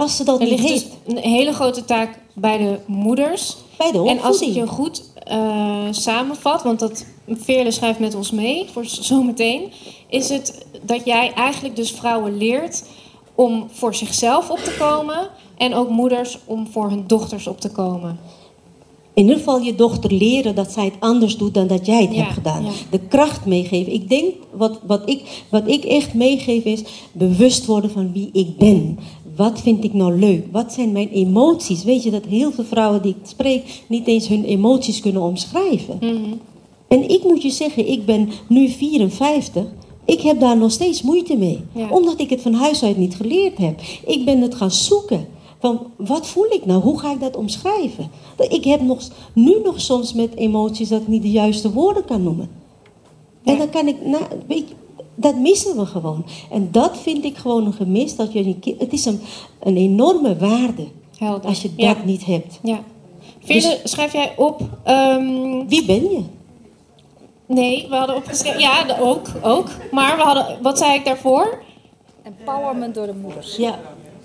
Als ze dat Er niet dus een hele grote taak bij de moeders. bij de En als ik je goed eh, samenvat, want dat Veerle schrijft met ons mee voor zometeen, is het dat jij eigenlijk dus vrouwen leert om voor zichzelf op te komen en ook moeders om voor hun dochters op te komen. In ieder geval je dochter leren dat zij het anders doet dan dat jij het Ja, hebt gedaan. ja. De kracht meegeven. Ik denk, wat, wat, ik, wat ik echt meegeef is bewust worden van wie ik ben. Wat vind ik nou leuk? Wat zijn mijn emoties? Weet je dat heel veel vrouwen die ik spreek niet eens hun emoties kunnen omschrijven. En ik moet je zeggen, ik ben nu 54. Ik heb daar nog steeds moeite mee. Ja. Omdat ik het van huis uit niet geleerd heb. Ik ben het gaan zoeken. Van wat voel ik nou? Hoe ga ik dat omschrijven? Ik heb nog, nu nog soms met emoties dat ik niet de juiste woorden kan noemen. En dan kan ik, weet je, dat missen we gewoon. En dat vind ik gewoon een gemis. Dat je, het is een, een enorme waarde Helder. als je dat ja. niet hebt. Ja. Veerle, schrijf jij op. ehm, Wie ben je? nee, we hadden opgeschreven. Ja, ook, ook. Maar we hadden. Wat zei ik daarvoor? Empowerment door de moeders. Ja.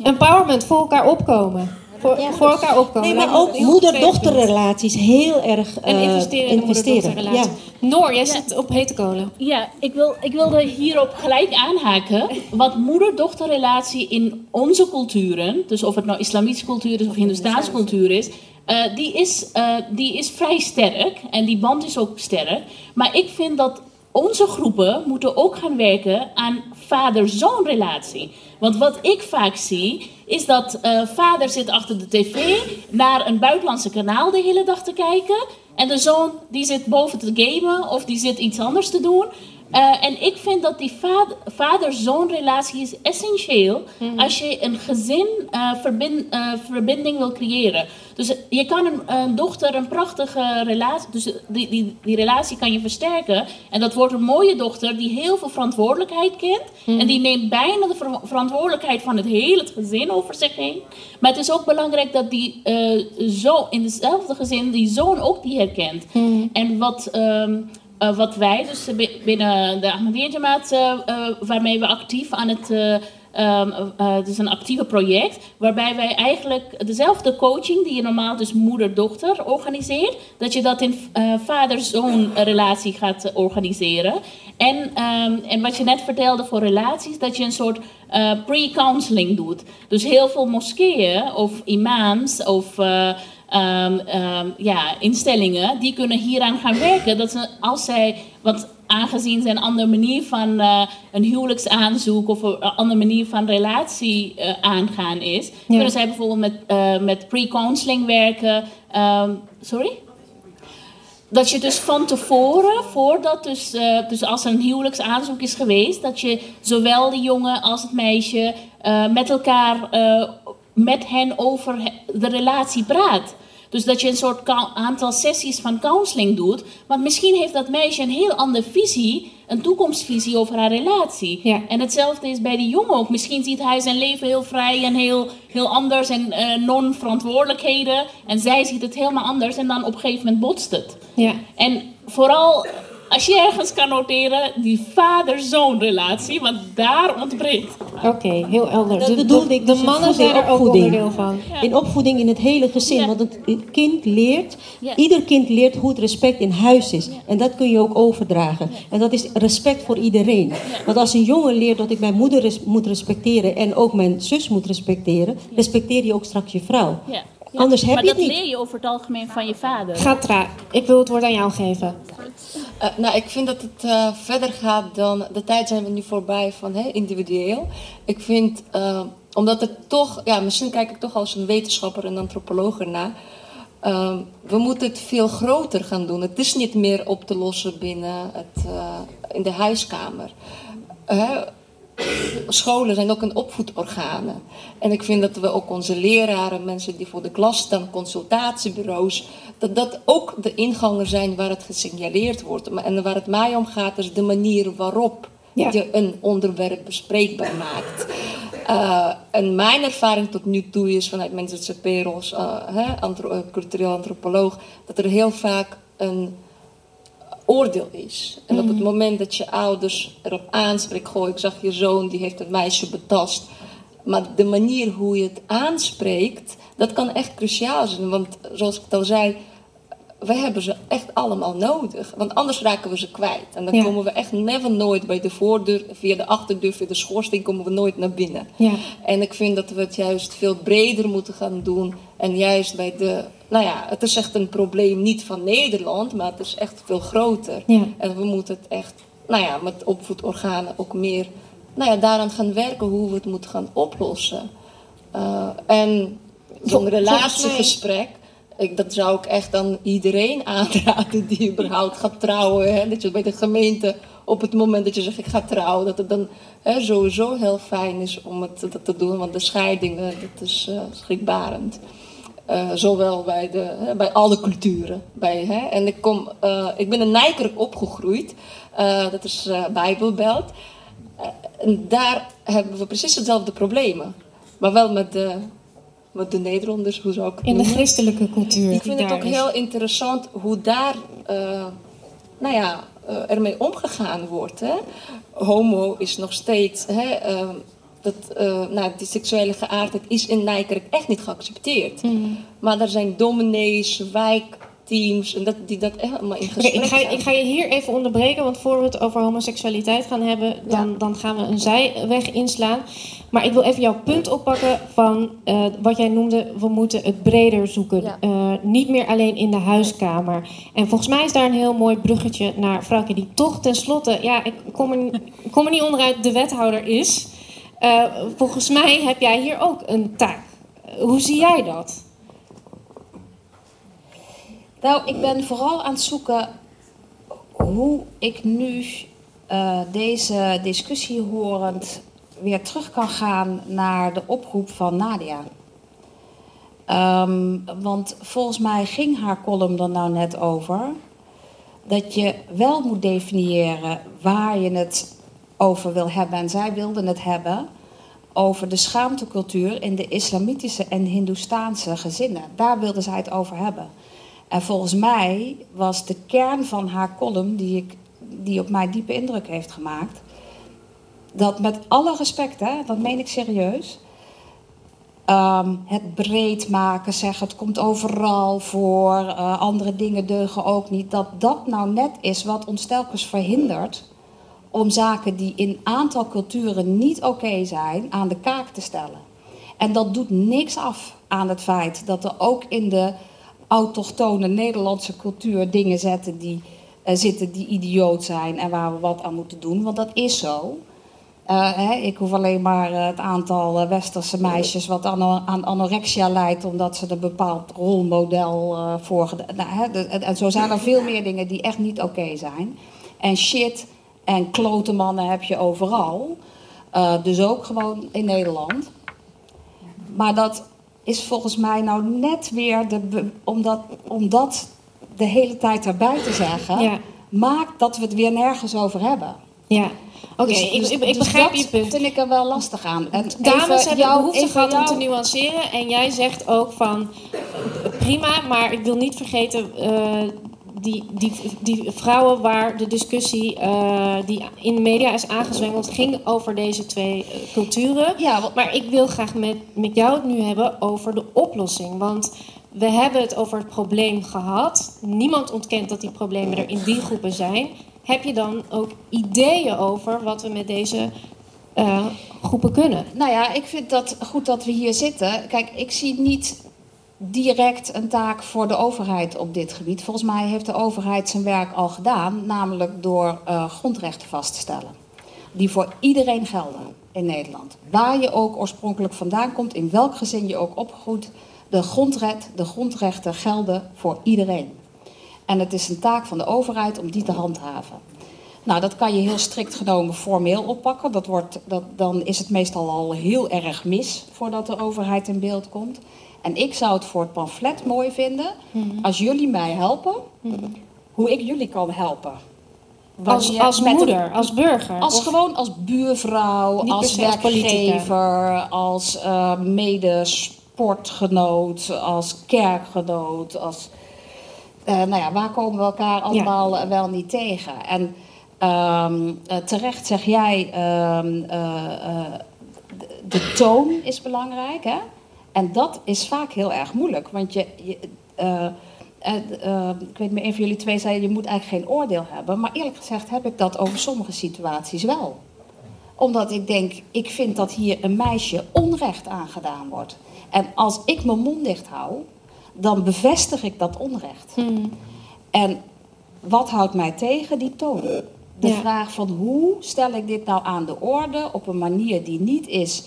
Empowerment, voor elkaar opkomen. Voor, voor elkaar opkomen. Nee, Lijkt maar ook moeder-dochterrelaties heel erg En eh, investeren in. Ja. Noor, jij zit op hete kolen. Ja, ik, wil, ik wilde hierop gelijk aanhaken. Wat moeder-dochterrelatie in onze culturen, dus of het nou islamitische cultuur is of Hindoestaanse cultuur is, eh, die, is eh, die is vrij sterk en die band is ook sterk. Maar ik vind dat onze groepen moeten ook gaan werken aan vader-zoon relatie. Want wat ik vaak zie, is dat uh, vader zit achter de tv naar een buitenlandse kanaal de hele dag te kijken. En de zoon die zit boven te gamen of die zit iets anders te doen. Uh, en ik vind dat die vader-zoon relatie is essentieel mm. als je een gezin uh, verbind, uh, verbinding wil creëren. Dus je kan een, een, dochter een prachtige relatie, dus die, die, die relatie kan je versterken. En dat wordt een mooie dochter die heel veel verantwoordelijkheid kent. Mm. En die neemt bijna de ver verantwoordelijkheid van het hele gezin over zich heen. Maar het is ook belangrijk dat die zoon in hetzelfde gezin die zoon ook die herkent. Mm. En wat... Um, uh, wat wij dus binnen de Ahmadiyya Jamaat, uh, uh, waarmee we actief aan het... Is een actieve project waarbij wij eigenlijk dezelfde coaching die je normaal dus moeder-dochter organiseert, dat je dat in vader-zoon relatie gaat organiseren. En, um, en wat je net vertelde voor relaties, dat je een soort pre-counseling doet. Dus heel veel moskeeën of imams of um, um, ja, instellingen, die kunnen hieraan gaan werken. Dat ze, als zij, want aangezien ze een andere manier van uh, een huwelijksaanzoek of een andere manier van relatie uh, aangaan is, ja. kunnen zij bijvoorbeeld met, uh, met pre-counseling werken. Um, sorry? Dat je dus van tevoren, voordat dus, dus als er een huwelijksaanzoek is geweest, dat je zowel de jongen als het meisje met elkaar met hen over de relatie praat. Dus dat je een soort aantal sessies van counseling doet. Want misschien heeft dat meisje een heel andere visie, een toekomstvisie over haar relatie. Ja. En hetzelfde is bij die jongen ook. Misschien ziet hij zijn leven heel vrij en heel, heel anders en uh, non-verantwoordelijkheden. En zij ziet het helemaal anders en dan op een gegeven moment botst het. Ja. En vooral als je ergens kan noteren, die vader-zoon relatie, want daar ontbreekt. Oké, heel helder. Dat bedoelde ik. De dus mannen zijn er ook onderdeel van. Ja. In opvoeding in het hele gezin. Ja. Want het kind leert, ja. ieder kind leert hoe het respect in huis is. En dat kun je ook overdragen. En dat is respect voor iedereen. Want als een jongen leert dat ik mijn moeder res moet respecteren en ook mijn zus moet respecteren, respecteer je ook straks je vrouw. Anders heb maar je het niet. niet. dat leer je over het algemeen van je vader. Gatra, ik wil het woord aan jou geven. Uh, nou, ik vind dat het uh, verder gaat dan... De tijd zijn we nu voorbij van hè, individueel. Ik vind, uh, omdat het toch... Ja, misschien kijk ik toch als een wetenschapper en antropoloog ernaar. we moeten het veel groter gaan doen. Het is niet meer op te lossen binnen het, in de huiskamer scholen zijn ook een opvoedorganen. En ik vind dat we ook onze leraren, mensen die voor de klas staan, consultatiebureaus, dat dat ook de ingangen zijn waar het gesignaleerd wordt. En waar het mij om gaat, is de manier waarop ja. je een onderwerp bespreekbaar maakt. Uh, en mijn ervaring tot nu toe is vanuit mensen CPRO's, uh, antro cultureel antropoloog, dat er heel vaak een oordeel is. En op het mhm. moment dat je ouders erop aanspreekt, goh, ik zag je zoon, die heeft een meisje betast. Maar de manier hoe je het aanspreekt, dat kan echt cruciaal zijn. Want zoals ik het al zei, we hebben ze echt allemaal nodig. Want anders raken we ze kwijt. En dan komen we echt never nooit bij de voordeur, via de achterdeur, via de schoorsteen, komen we nooit naar binnen. Ja. En ik vind dat we het juist veel breder moeten gaan doen. En juist bij de nou ja, het is echt een probleem niet van Nederland, maar het is echt veel groter. Ja. En we moeten het echt, nou ja, met opvoedorganen ook meer nou ja, daaraan gaan werken hoe we het moeten gaan oplossen. Uh, en zo'n relatiegesprek, ik, dat zou ik echt aan iedereen aanraden die überhaupt gaat trouwen. Hè? Dat je bij de gemeente op het moment dat je zegt ik ga trouwen, dat het dan hè, sowieso heel fijn is om het dat te doen. Want de scheidingen, dat is uh, schrikbarend. Uh, zowel bij, de, hè, bij alle culturen. Bij, hè, en ik, kom, uh, ik ben in Nijkerk opgegroeid. Uh, dat is Bijbelbelt. en daar hebben we precies hetzelfde problemen. Maar wel met de, met de Nederlanders, hoe zou ik het In noemen? de christelijke cultuur. Ik vind het ook heel interessant hoe daar nou ja, ermee omgegaan wordt. Hè. Homo is nog steeds... Hè, dat, uh, nou, die seksuele geaardheid is in Nijkerk echt niet geaccepteerd. Mm. Maar er zijn dominees, wijk, teams en dat, die dat echt allemaal in gesprek ik, ga, ik ga je hier even onderbreken, want voor we het over homoseksualiteit gaan hebben, dan, dan gaan we een zijweg inslaan. Maar ik wil even jouw punt oppakken van eh, wat jij noemde, we moeten het breder zoeken. Ja. Eh, niet meer alleen in de huiskamer. En volgens mij is daar een heel mooi bruggetje naar Frauke, die toch tenslotte, ja, ik kom er, kom er niet onderuit, de wethouder is. Eh, volgens mij heb jij hier ook een taak. Eh, Hoe zie jij dat? Nou, ik ben vooral aan het zoeken hoe ik nu eh, deze discussie horend weer terug kan gaan naar de oproep van Nadia. Ehm, want volgens mij ging haar column er nou net over dat je wel moet definiëren waar je het over wil hebben. En zij wilde het hebben over de schaamtecultuur in de islamitische en hindoestaanse gezinnen. Daar wilde zij het over hebben. En volgens mij was de kern van haar column, die, ik, die op mij diepe indruk heeft gemaakt, dat met alle respect, hè, dat meen ik serieus, ehm, het breed maken, zeggen het komt overal voor, eh, andere dingen deugen ook niet, dat dat nou net is wat ons telkens verhindert om zaken die in aantal culturen niet oké zijn aan de kaak te stellen. En dat doet niks af aan het feit dat er ook in de autochtone Nederlandse cultuur dingen zetten die, eh, zitten die idioot zijn en waar we wat aan moeten doen, want dat is zo. Eh, hè, ik hoef alleen maar eh, het aantal westerse meisjes wat aan, anorexia leidt, omdat ze een bepaald rolmodel voor. Nou, hè, en zo zijn er veel meer dingen die echt niet oké zijn. En shit en klote mannen heb je overal. Eh, dus ook gewoon in Nederland. Maar dat is volgens mij nou net weer de. Omdat, omdat de hele tijd erbij te zeggen. Ja. maakt dat we het weer nergens over hebben. Ja, oké, Dus- ik, dus- ik, ik dus begrijp je punt. vind ik er wel lastig aan. En Dames hebben jou- behoefte gehad om te nuanceren. En jij zegt ook van prima, maar ik wil niet vergeten eh, die, die, die vrouwen waar de discussie eh, die in de media is aangezwengeld ging over deze twee eh, culturen. Ja, Maar ik wil graag met, met jou het nu hebben over de oplossing. Want we hebben het over het probleem gehad. Niemand ontkent dat die problemen er in die groepen zijn. Heb je dan ook ideeën over wat we met deze eh, groepen kunnen? Nou ja, ik vind dat goed dat we hier zitten. Kijk, ik zie niet direct een taak voor de overheid op dit gebied. Volgens mij heeft de overheid zijn werk al gedaan, namelijk door eh, grondrechten vast te stellen. Die voor iedereen gelden in Nederland. Waar je ook oorspronkelijk vandaan komt, in welk gezin je ook opgegroeid, de, grondret, de grondrechten gelden voor iedereen. En het is een taak van de overheid om die te handhaven. Nou, dat kan je heel strikt genomen formeel oppakken. Dat wordt, dat, dan is het meestal al heel erg mis voordat de overheid in beeld komt. En ik zou het voor het pamflet mooi vinden als jullie mij helpen, hoe ik jullie kan helpen. Als, een- moeder, als burger. als gewoon als buurvrouw, als werkgever, als eh medesportgenoot, als kerkgenoot, als... eh, nou ja, waar komen we elkaar allemaal eh, wel niet tegen? En ehm, eh, terecht zeg jij, ehm, eh, eh, de, de toon is belangrijk, hè? En dat is vaak heel erg moeilijk, want je... je eh, eh, eh, ik weet niet meer, een van jullie twee zei, je moet eigenlijk geen oordeel hebben. Maar eerlijk gezegd heb ik dat over sommige situaties wel omdat ik denk, ik vind dat hier een meisje onrecht aangedaan wordt. En als ik mijn mond dicht hou, dan bevestig ik dat onrecht. Hmm. En wat houdt mij tegen? Die toon. De Ja. vraag van hoe stel ik dit nou aan de orde op een manier die niet is...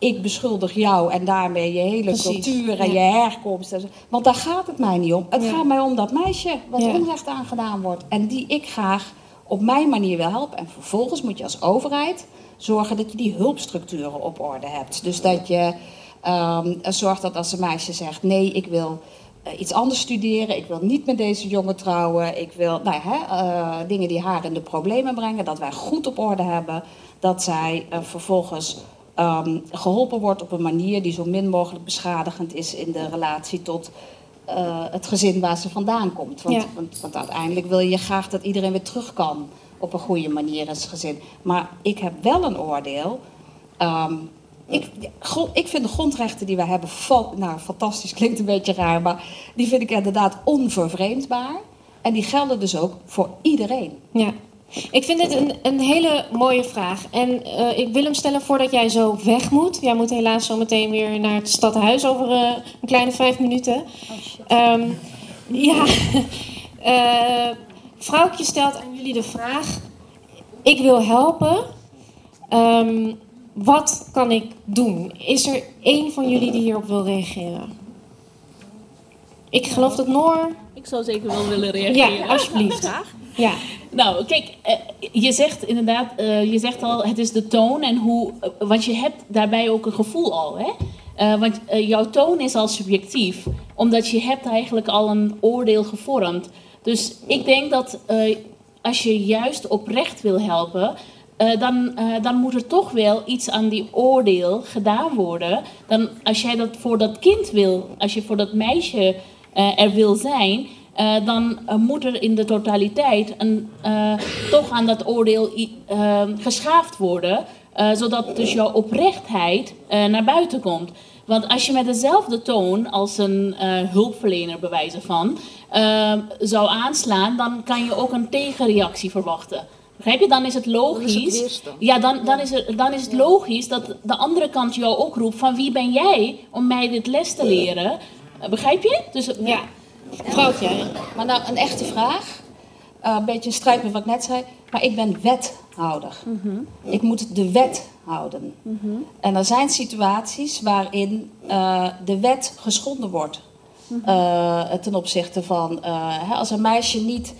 ik beschuldig jou en daarmee je hele Precies, cultuur en ja. je herkomst. en zo. Want daar gaat het mij niet om. Het Ja. gaat mij om dat meisje wat Ja. onrecht aangedaan wordt. En die ik graag op mijn manier wil helpen. En vervolgens moet je als overheid zorgen dat je die hulpstructuren op orde hebt. Dus dat je ehm, zorgt dat als een meisje zegt: nee, ik wil eh, iets anders studeren, ik wil niet met deze jongen trouwen, ik wil nou, hè, eh, dingen die haar in de problemen brengen, dat wij goed op orde hebben, dat zij eh, vervolgens ehm, geholpen wordt op een manier die zo min mogelijk beschadigend is in de relatie tot eh, het gezin waar ze vandaan komt. Want, Ja. want, want uiteindelijk wil je graag dat iedereen weer terug kan op een goede manier in zijn gezin. Maar ik heb wel een oordeel. ehm, ik, ik vind de grondrechten die wij hebben, nou fantastisch klinkt een beetje raar, maar die vind ik inderdaad onvervreemdbaar. En die gelden dus ook voor iedereen. Ja. Ik vind dit een, een hele mooie vraag. En eh, ik wil hem stellen voordat jij zo weg moet. Jij moet helaas zo meteen weer naar het stadhuis over eh, een kleine vijf minuten. Ehm, ja, Eh vrouwtje stelt aan jullie de vraag: Ik wil helpen. Ehm, wat kan ik doen? Is er één van jullie die hierop wil reageren? Ik geloof dat Noor. Ik zou zeker wel willen reageren. Ja, alsjeblieft. Ja. Nou, kijk, eh, je zegt inderdaad, eh, je zegt al, het is de toon en hoe, eh, want je hebt daarbij ook een gevoel al, hè? Want jouw toon is al subjectief, omdat je hebt eigenlijk al een oordeel gevormd. Dus ik denk dat als je juist oprecht wil helpen, dan, dan moet er toch wel iets aan die oordeel gedaan worden. Dan, als jij dat voor dat kind wil, als je voor dat meisje er wil zijn, eh, dan moet er in de totaliteit een, eh, toch aan dat oordeel eh, geschaafd worden, zodat dus jouw oprechtheid naar buiten komt. Want als je met dezelfde toon als een hulpverlener, bij wijze van, zou aanslaan, dan kan je ook een tegenreactie verwachten. Begrijp je? Dan is het logisch. weerstand. ja, dan, dan, is het, dan is het logisch dat de andere kant jou ook roept: van wie ben jij om mij dit les te leren? Begrijp je? Dus Ja. Vrouwtje. Maar nou, een echte vraag. Eh, een beetje in strijd met wat ik net zei. Maar ik ben wethouder. Ik moet de wet houden. En er zijn situaties waarin eh, de wet geschonden wordt. Eh, ten opzichte van hè, als een meisje niet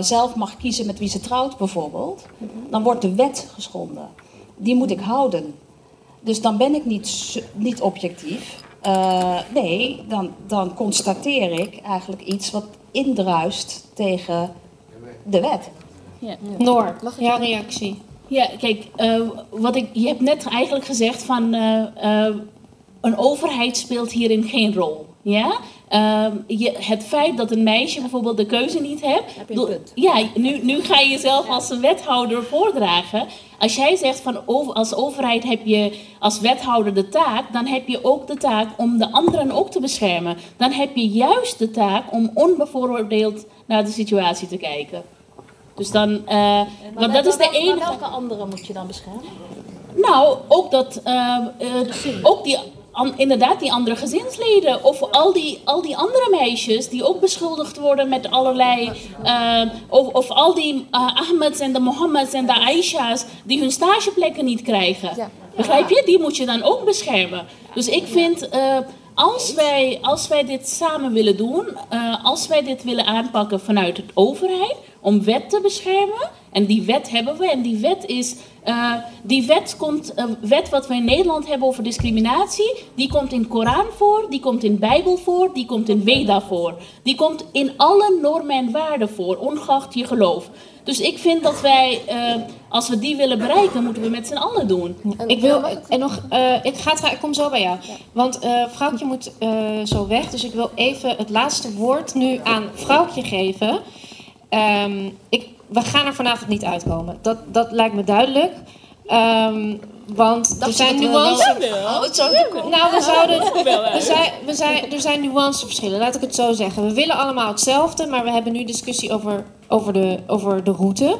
zelf mag kiezen met wie ze trouwt, bijvoorbeeld, dan wordt de wet geschonden. Die moet ik houden. Dus dan ben ik niet, niet objectief. Eh, nee, dan, dan constateer ik eigenlijk iets wat indruist tegen de wet. ja. Noor, jouw reactie. Ja, kijk, eh, wat ik, je hebt net eigenlijk gezegd van eh, eh, een overheid speelt hierin geen rol. Ja? Ehm, je, het feit dat een meisje bijvoorbeeld de keuze niet hebt. Heb. Ja, nu, nu ga je jezelf als een wethouder voordragen. Als jij zegt van over, als overheid heb je als wethouder de taak, dan heb je ook de taak om de anderen ook te beschermen. Dan heb je juist de taak om onbevooroordeeld naar de situatie te kijken. Dus dan, eh, want dat is de enige. welke anderen moet je dan beschermen? Nou, ook dat, eh, eh, ook die, an- inderdaad, die andere gezinsleden. Of al die, al die andere meisjes die ook beschuldigd worden met allerlei. eh, of, of al die eh, Ahmeds en de Mohammeds en de Aisha's die hun stageplekken niet krijgen. Ja. Begrijp je? Die moet je dan ook beschermen. Dus ik vind. eh, als wij, als wij dit samen willen doen, als wij dit willen aanpakken vanuit de overheid om wet te beschermen, en die wet hebben we, en die wet is, eh, die wet komt, eh, wet wat we in Nederland hebben over discriminatie, die komt in Koran voor, die komt in Bijbel voor, die komt in Veda voor, die komt in alle normen en waarden voor, ongeacht je geloof. Dus ik vind dat wij, eh, als we die willen bereiken, moeten we met z'n allen doen. Ik wil en nog, eh, ik, ga tra- ik kom zo bij jou. Want eh vrouwtje moet eh, zo weg, dus ik wil even het laatste woord nu aan vrouwtje geven. Ehm, ik, we gaan er vanavond niet uitkomen. Dat, dat lijkt me duidelijk. Ehm, want er zijn nuances. Nou, we zouden. We zijn, we zijn, er zijn nuanceverschillen, laat ik het zo zeggen. We willen allemaal hetzelfde, maar we hebben nu discussie over, over, de, over de route.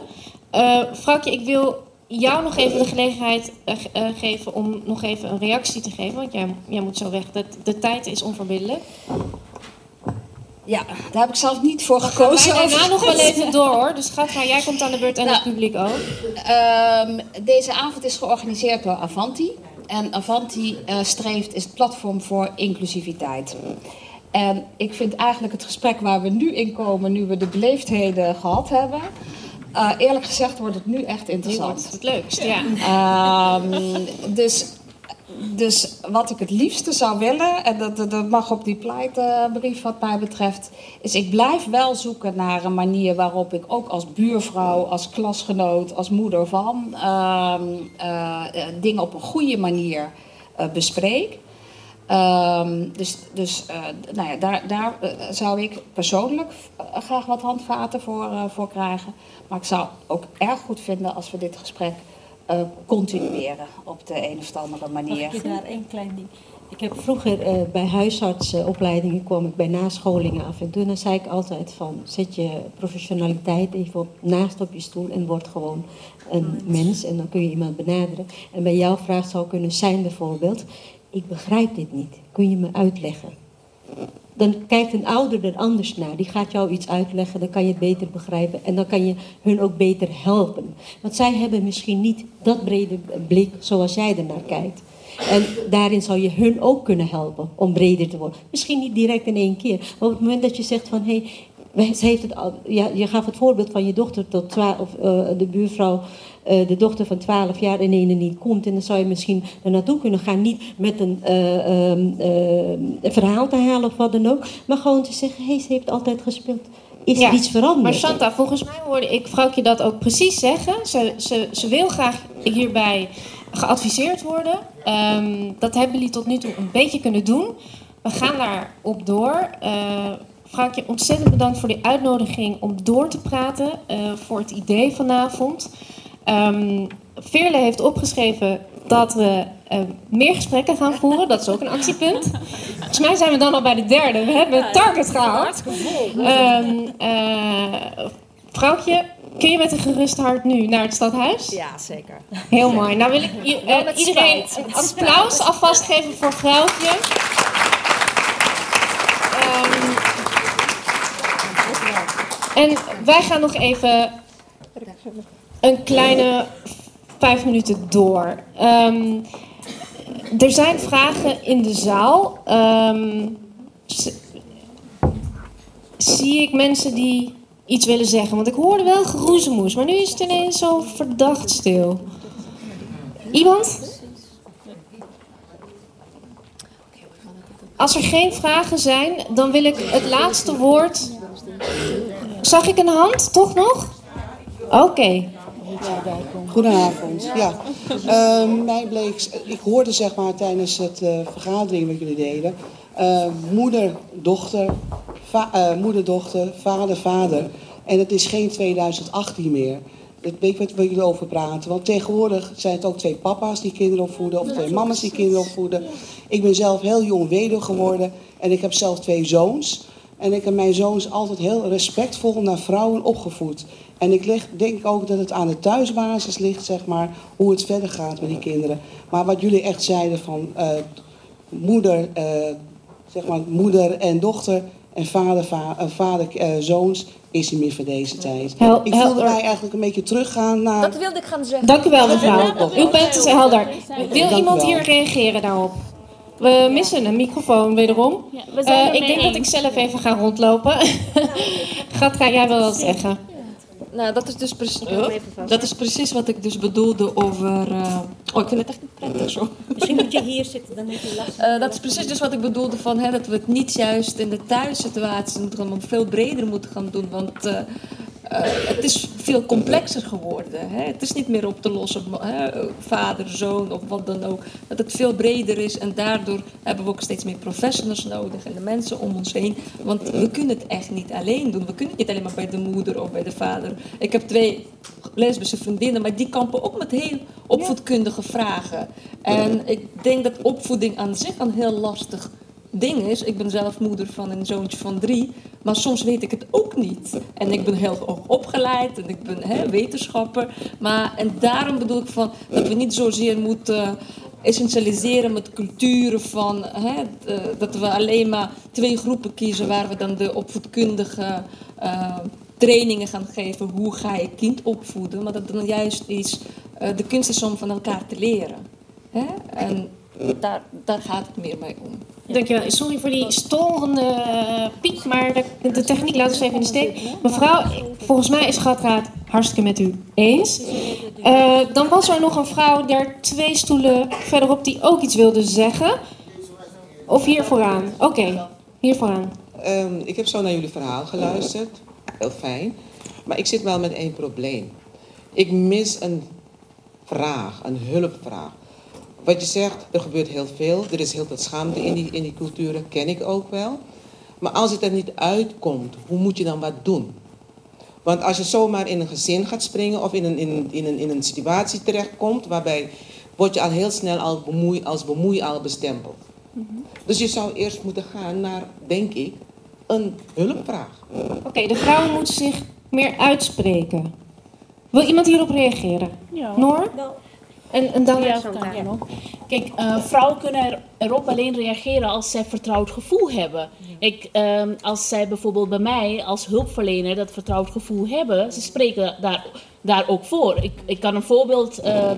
Eh Vrouwtje, ik wil jou nog even de gelegenheid eh, ge- eh, geven om nog even een reactie te geven. Want jij, jij moet zo weg. De, de tijd is onverbiddelijk. Ja, daar heb ik zelf niet voor gekozen. daarna nog wel even door hoor. Dus gaat maar, jij komt aan de beurt en Nou. het publiek ook. Ehm, deze avond is georganiseerd door Avanti. En Avanti eh, streeft is het platform voor inclusiviteit. En ik vind eigenlijk het gesprek waar we nu in komen, nu we de beleefdheden gehad hebben, eh, eerlijk gezegd wordt het nu echt Nu interessant. wordt het het leukst, ja. Ehm, dus, dus wat ik het liefste zou willen, en dat, dat- mag op die pleitbrief wat mij betreft, is ik blijf wel zoeken naar een manier waarop ik ook als buurvrouw, als klasgenoot, als moeder van ehm, eh, eh, dingen op een goede manier eh, bespreek. Ehm, dus dus nou ja, daar, daar zou ik persoonlijk graag wat handvaten voor, voor krijgen. Maar ik zou ook erg goed vinden als we dit gesprek eh, continueren op de een of andere Mag manier. ik je daar één klein ding? Ik heb vroeger eh, bij huisartsenopleidingen kwam ik bij nascholingen af en toe. Dan zei ik altijd van zet je professionaliteit even op, naast op je stoel en word gewoon een mens. En dan kun je iemand benaderen. En bij jouw vraag zou kunnen zijn bijvoorbeeld, ik begrijp dit niet. Kun je me uitleggen? Dan kijkt een ouder er anders naar. Die gaat jou iets uitleggen, dan kan je het beter begrijpen. En dan kan je hun ook beter helpen. Want zij hebben misschien niet dat brede blik zoals jij ernaar kijkt. En daarin zou je hun ook kunnen helpen om breder te worden. Misschien niet direct in één keer. Maar op het moment dat je zegt van... hé, hey, ze heeft het al, ja, je gaf het voorbeeld van je dochter tot 12, of eh, de buurvrouw... eh, de dochter van 12 jaar en ene niet komt. En dan zou je misschien er naartoe kunnen gaan. Niet met een eh, ehm, eh, een verhaal te halen of wat dan ook. Maar gewoon te zeggen, hé, hey, ze heeft altijd gespeeld. Is Ja, er iets veranderd? Maar Santa, volgens mij hoorde ik vrouwtje dat ook precies zeggen. Ze, ze, ze wil graag hierbij geadviseerd worden. Ehm, dat hebben jullie tot nu toe een beetje kunnen doen. We gaan daarop door. Eh vrouwtje, ontzettend bedankt voor die uitnodiging om door te praten. voor het idee vanavond. Ehm Veerle heeft opgeschreven dat we eh, meer gesprekken gaan voeren. Dat is ook een actiepunt. Volgens mij zijn we dan al bij de derde. We hebben het target gehaald. Ehm eh, vrouwtje, kun je met een gerust hart nu naar het stadhuis? Ja, zeker. Heel mooi. Nou wil ik eh, iedereen een applaus alvast geven voor vrouwtje. Ehm, en wij gaan nog even een kleine vijf minuten door. Ehm, er zijn vragen in de zaal. Ehm, zie ik mensen die iets willen zeggen? Want ik hoorde wel geroezemoes, maar nu is het ineens zo verdacht stil. Iemand? Als er geen vragen zijn, dan wil ik het laatste woord. Zag ik een hand, toch nog? Oké. Goedenavond. Ja. Ehm, mij bleek, ik hoorde zeg maar tijdens het eh, vergadering wat jullie deden. eh, moeder, dochter, va- eh, moeder, dochter, vader, vader. En het is geen 2018 meer. Dat weet ik wat waar jullie over praten. Want tegenwoordig zijn het ook twee papa's die kinderen opvoeden. Of twee mama's die kinderen opvoeden. Ik ben zelf heel jong weduwe geworden. En ik heb zelf twee zoons. En ik heb mijn zoons altijd heel respectvol naar vrouwen opgevoed. En ik leg, denk ook dat het aan de thuisbasis ligt, zeg maar, hoe het verder gaat met die kinderen. Maar wat jullie echt zeiden van eh, moeder, eh, zeg maar, moeder en dochter en vader, va- eh, vader eh, zoons, is niet meer voor deze tijd. Hel- ik voelde helder. mij eigenlijk een beetje teruggaan naar... Dat wilde ik gaan zeggen. Dank u wel, mevrouw. U bent dus helder. Wil iemand wel. hier reageren daarop? We missen een microfoon wederom. Ja, we zijn Eh, ik denk dat ik zelf even ga rondlopen. Gatka, jij wil wat zeggen. Nou, dat is dus precies, dat is precies wat ik dus bedoelde over... eh, oh, ik vind het echt niet prettig zo. Misschien moet je hier zitten, dan heb je last. Eh, dat is precies dus wat ik bedoelde van hè, dat we het niet juist in de thuissituatie moeten gaan, maar veel breder moeten gaan doen. Want eh, eh, het is veel complexer geworden. Hè? Het is niet meer op te lossen, hè, vader, zoon of wat dan ook. Dat het veel breder is en daardoor hebben we ook steeds meer professionals nodig en de mensen om ons heen. Want we kunnen het echt niet alleen doen. We kunnen het niet alleen maar bij de moeder of bij de vader. Ik heb twee lesbische vriendinnen, maar die kampen ook met heel opvoedkundige vragen. En ik denk dat opvoeding aan zich een heel lastig ding is. Ik ben zelf moeder van een zoontje van drie, maar soms weet ik het ook niet. En ik ben heel hoog opgeleid en ik ben hè, wetenschapper. Maar, en daarom bedoel ik van, dat we niet zozeer moeten essentialiseren met culturen van hè, eh, dat we alleen maar twee groepen kiezen waar we dan de opvoedkundige eh, trainingen gaan geven. Hoe ga je kind opvoeden? Maar dat dan juist is eh, de kunst is om van elkaar te leren. Hè? En daar, daar gaat het meer mee om. Dankjewel. Sorry voor die storende eh, piek, maar de, techniek laat ons even in de steek. Mevrouw, volgens mij is Gatka het hartstikke met u eens. Eh, dan was er nog een vrouw daar twee stoelen verderop die ook iets wilde zeggen. Of hier vooraan. Oké, hier vooraan. Ehm, ik heb zo naar jullie verhaal geluisterd. Heel fijn. Maar ik zit wel met één probleem. Ik mis een vraag, een hulpvraag. Wat je zegt, er gebeurt heel veel. Er is heel veel schaamte in die, in die culturen, ken ik ook wel. Maar als het er niet uitkomt, hoe moet je dan wat doen? Want als je zomaar in een gezin gaat springen of in een, in, een- in een, in een situatie terechtkomt, waarbij word je al heel snel al bemoei, als bemoei al bestempeld. Dus je zou eerst moeten gaan naar, denk ik, een hulpvraag. Oké, de vrouwen moeten zich meer uitspreken. Wil iemand hierop reageren? Ja. Noor? En, en dan Ja, nog. Kijk, eh, vrouwen kunnen er, erop alleen reageren als zij vertrouwd gevoel hebben. Ik, ehm, als zij bijvoorbeeld bij mij als hulpverlener dat vertrouwd gevoel hebben, ze spreken daar, daar ook voor. Ik, ik kan een voorbeeld eh,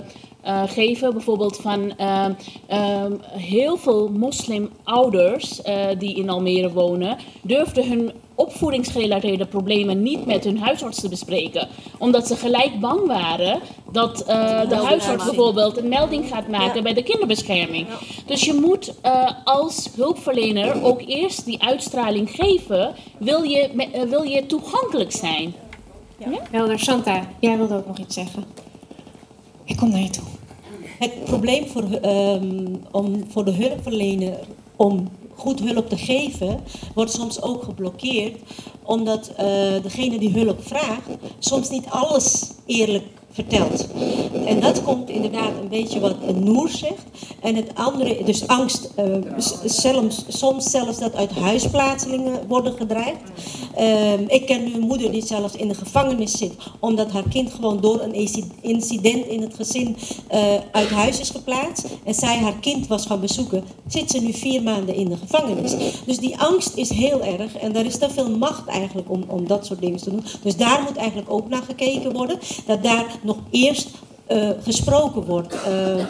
eh, geven, bijvoorbeeld van ehm, ehm, heel veel moslimouders eh, die in Almere wonen, durfden hun opvoedingsgerelateerde problemen niet met hun huisarts te bespreken. Omdat ze gelijk bang waren dat eh, de huisarts bijvoorbeeld een melding gaat maken bij de kinderbescherming. Dus je moet eh, als hulpverlener ook eerst die uitstraling geven, wil je, wil je toegankelijk zijn. Helder, Santa, jij wilde ook nog iets zeggen. Ik kom naar je toe. Het probleem voor, ehm, om, voor de hulpverlener om goed hulp te geven, wordt soms ook geblokkeerd, omdat eh, degene die hulp vraagt soms niet alles eerlijk vertelt. En dat komt inderdaad een beetje wat Noer zegt. En het andere, dus angst, eh, zelfs, soms zelfs dat uit huisplaatsingen worden gedreigd. Ehm, ik ken nu een moeder die zelfs in de gevangenis zit, omdat haar kind gewoon door een inci- incident in het gezin eh, uit huis is geplaatst. En zij haar kind was gaan bezoeken, zit ze nu vier maanden in de gevangenis. Dus die angst is heel erg en daar is te veel macht eigenlijk om, om dat soort dingen te doen. Dus daar moet eigenlijk ook naar gekeken worden, dat daar nog eerst eh, gesproken wordt. Eh,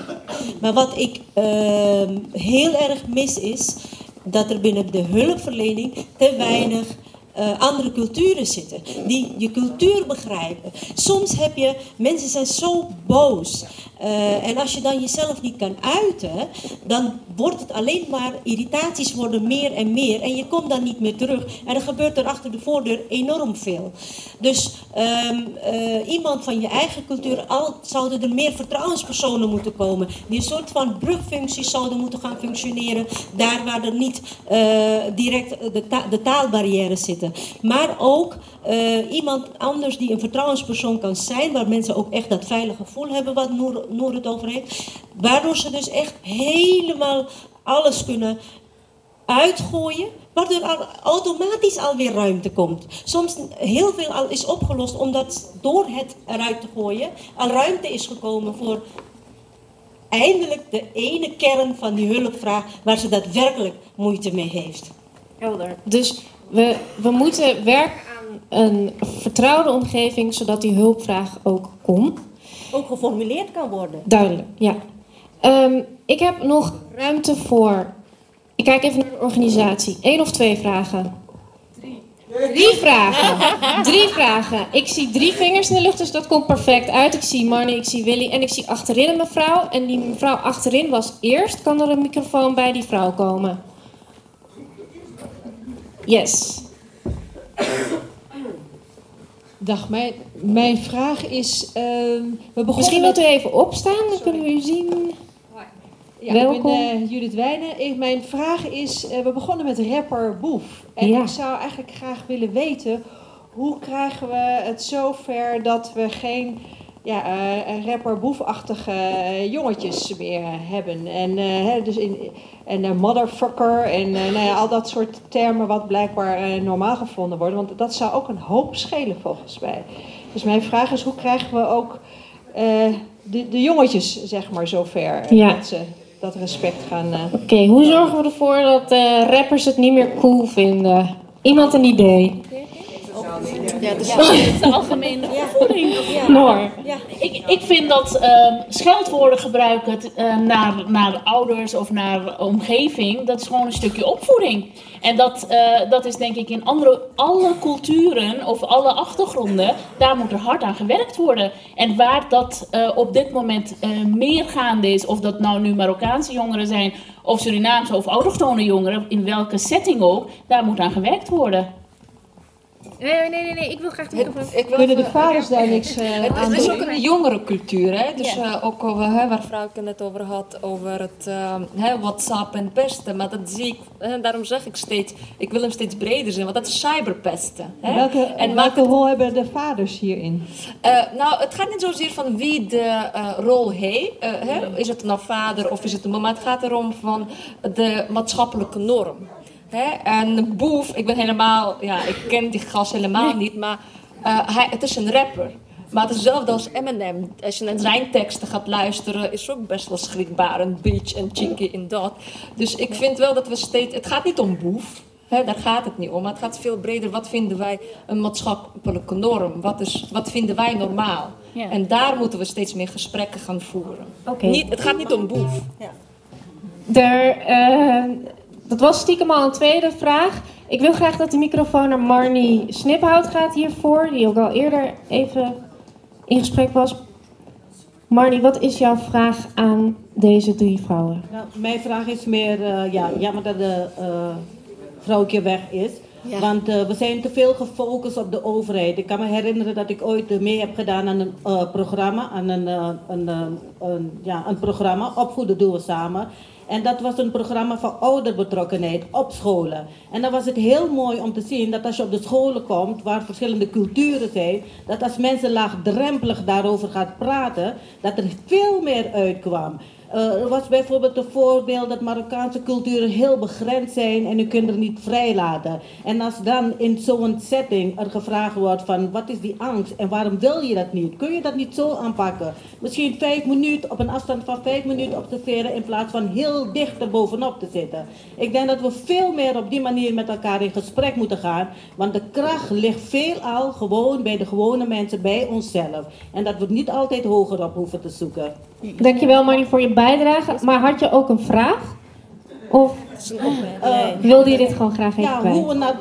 maar wat ik eh, heel erg mis is dat er binnen de hulpverlening te weinig eh, andere culturen zitten. Die je cultuur begrijpen. Soms heb je, mensen zijn zo boos. Eh, en als je dan jezelf niet kan uiten, dan wordt het alleen maar, irritaties worden meer en meer. En je komt dan niet meer terug. En er gebeurt er achter de voordeur enorm veel. Dus ehm, eh, iemand van je eigen cultuur, al zouden er meer vertrouwenspersonen moeten komen. Die een soort van brugfuncties zouden moeten gaan functioneren. Daar waar er niet direct de, ta- de taalbarrières zitten. Maar ook eh, iemand anders die een vertrouwenspersoon kan zijn. Waar mensen ook echt dat veilige gevoel hebben wat Noor, Noor het over heeft. Waardoor ze dus echt helemaal alles kunnen uitgooien, waardoor al automatisch alweer ruimte komt. Soms heel veel al is opgelost omdat door het eruit te gooien al ruimte is gekomen voor eindelijk de ene kern van die hulpvraag waar ze daadwerkelijk moeite mee heeft. Helder. Dus we, we moeten werken aan een vertrouwde omgeving, zodat die hulpvraag ook komt. Ook geformuleerd kan worden. Duidelijk, ja. Ehm, ik heb nog ruimte voor. Ik kijk even naar de organisatie. Eén of twee vragen? Drie. Drie vragen. Drie vragen. Ik zie drie vingers in de lucht, dus dat komt perfect uit. Ik zie Marnie, ik zie Willy en ik zie achterin een mevrouw. En die mevrouw achterin was eerst. Kan er een microfoon bij die vrouw komen? Yes. Dag, mijn, mijn vraag is. ehm, we Misschien met- wilt u even opstaan, dan kunnen we u zien. Ja, Welkom. ik ben eh, Judith Wijnen. Ik, mijn vraag is, eh, we begonnen met rapper Boef. En Ja. ik zou eigenlijk graag willen weten, hoe krijgen we het zover dat we geen ja, eh, rapper Boef-achtige eh, jongetjes meer hebben? En, eh, hè, dus in, en motherfucker en nou ja, al dat soort termen wat blijkbaar normaal gevonden worden. Want dat zou ook een hoop schelen volgens mij. Dus mijn vraag is, hoe krijgen we ook de, de jongetjes, zeg maar, zover Ja. dat ze dat respect gaan. Oké, hoe zorgen we ervoor dat rappers het niet meer cool vinden? Iemand een idee? Ja, dat is de algemene opvoeding. Noor. Ik, ik vind dat ehm, scheldwoorden gebruiken eh, naar, naar ouders of naar omgeving, dat is gewoon een stukje opvoeding. En dat, eh, dat is denk ik in andere, alle culturen of alle achtergronden, daar moet er hard aan gewerkt worden. En waar dat eh, op dit moment eh, meer gaande is, of dat nou nu Marokkaanse jongeren zijn, of Surinaamse of autochtone jongeren, in welke setting ook, daar moet aan gewerkt worden. Nee, nee, nee, nee, ik wil graag de microfoon. Ik wil Kunnen de vaders daar niks eh, Het, aan het is doen? ook een jongere cultuur, hè? Dus Ja. eh, ook over, hè, waar Vrouwke het over had, over het eh, hè, WhatsApp en pesten. Maar dat zie ik, hè, daarom zeg ik steeds, ik wil hem steeds breder zien, want dat is cyberpesten. Hè? Welke, en welke het, rol hebben de vaders hierin? eh, nou, het gaat niet zozeer van wie de eh, rol heeft. eh, hè? Is het nou vader of is het een mama? Het gaat erom van de maatschappelijke norm. Hè? En boef, ik ben helemaal, ja, ik ken die gast helemaal niet, maar eh, hij, het is een rapper. Maar het is hetzelfde als Eminem. Als je naar zijn teksten gaat luisteren, is ook best wel schrikbaar. Een bitch en chickie in dat. Dus ik vind wel dat we steeds... Het gaat niet om boef. Hè, daar gaat het niet om. Maar het gaat veel breder. Wat vinden wij een maatschappelijke norm? Wat, is, wat vinden wij normaal? Ja. En daar moeten we steeds meer gesprekken gaan voeren. Oké. Niet, het gaat niet om boef. Er, eh, dat was stiekem al een tweede vraag. Ik wil graag dat de microfoon naar Marnie Sniphout gaat hiervoor, die ook al eerder even in gesprek was. Marnie, wat is jouw vraag aan deze drie vrouwen? Nou, mijn vraag is meer, eh, ja, jammer dat de eh vrouwtje weg is. Want eh, we zijn te veel gefocust op de overheid. Ik kan me herinneren dat ik ooit mee heb gedaan aan een eh, programma, aan een, eh, een, eh, een, ja, een programma, Opvoeden doen we samen. En dat was een programma van ouderbetrokkenheid op scholen. En dan was het heel mooi om te zien dat als je op de scholen komt, waar verschillende culturen zijn, dat als mensen laagdrempelig daarover gaat praten, dat er veel meer uitkwam. Eh, er was bijvoorbeeld een voorbeeld dat Marokkaanse culturen heel begrensd zijn en u kunt er niet vrijlaten. En als dan in zo'n setting er gevraagd wordt van wat is die angst en waarom wil je dat niet? Kun je dat niet zo aanpakken? Misschien vijf minuten op een afstand van vijf minuten observeren in plaats van heel dicht er bovenop te zitten. Ik denk dat we veel meer op die manier met elkaar in gesprek moeten gaan, want de kracht ligt veelal gewoon bij de gewone mensen, bij onszelf. En dat we niet altijd hoger op hoeven te zoeken. Dankjewel Marnie voor je bijdrage. Maar had je ook een vraag? Of Eh, wilde je dit gewoon graag even ja, kwijt? hoe we, naar,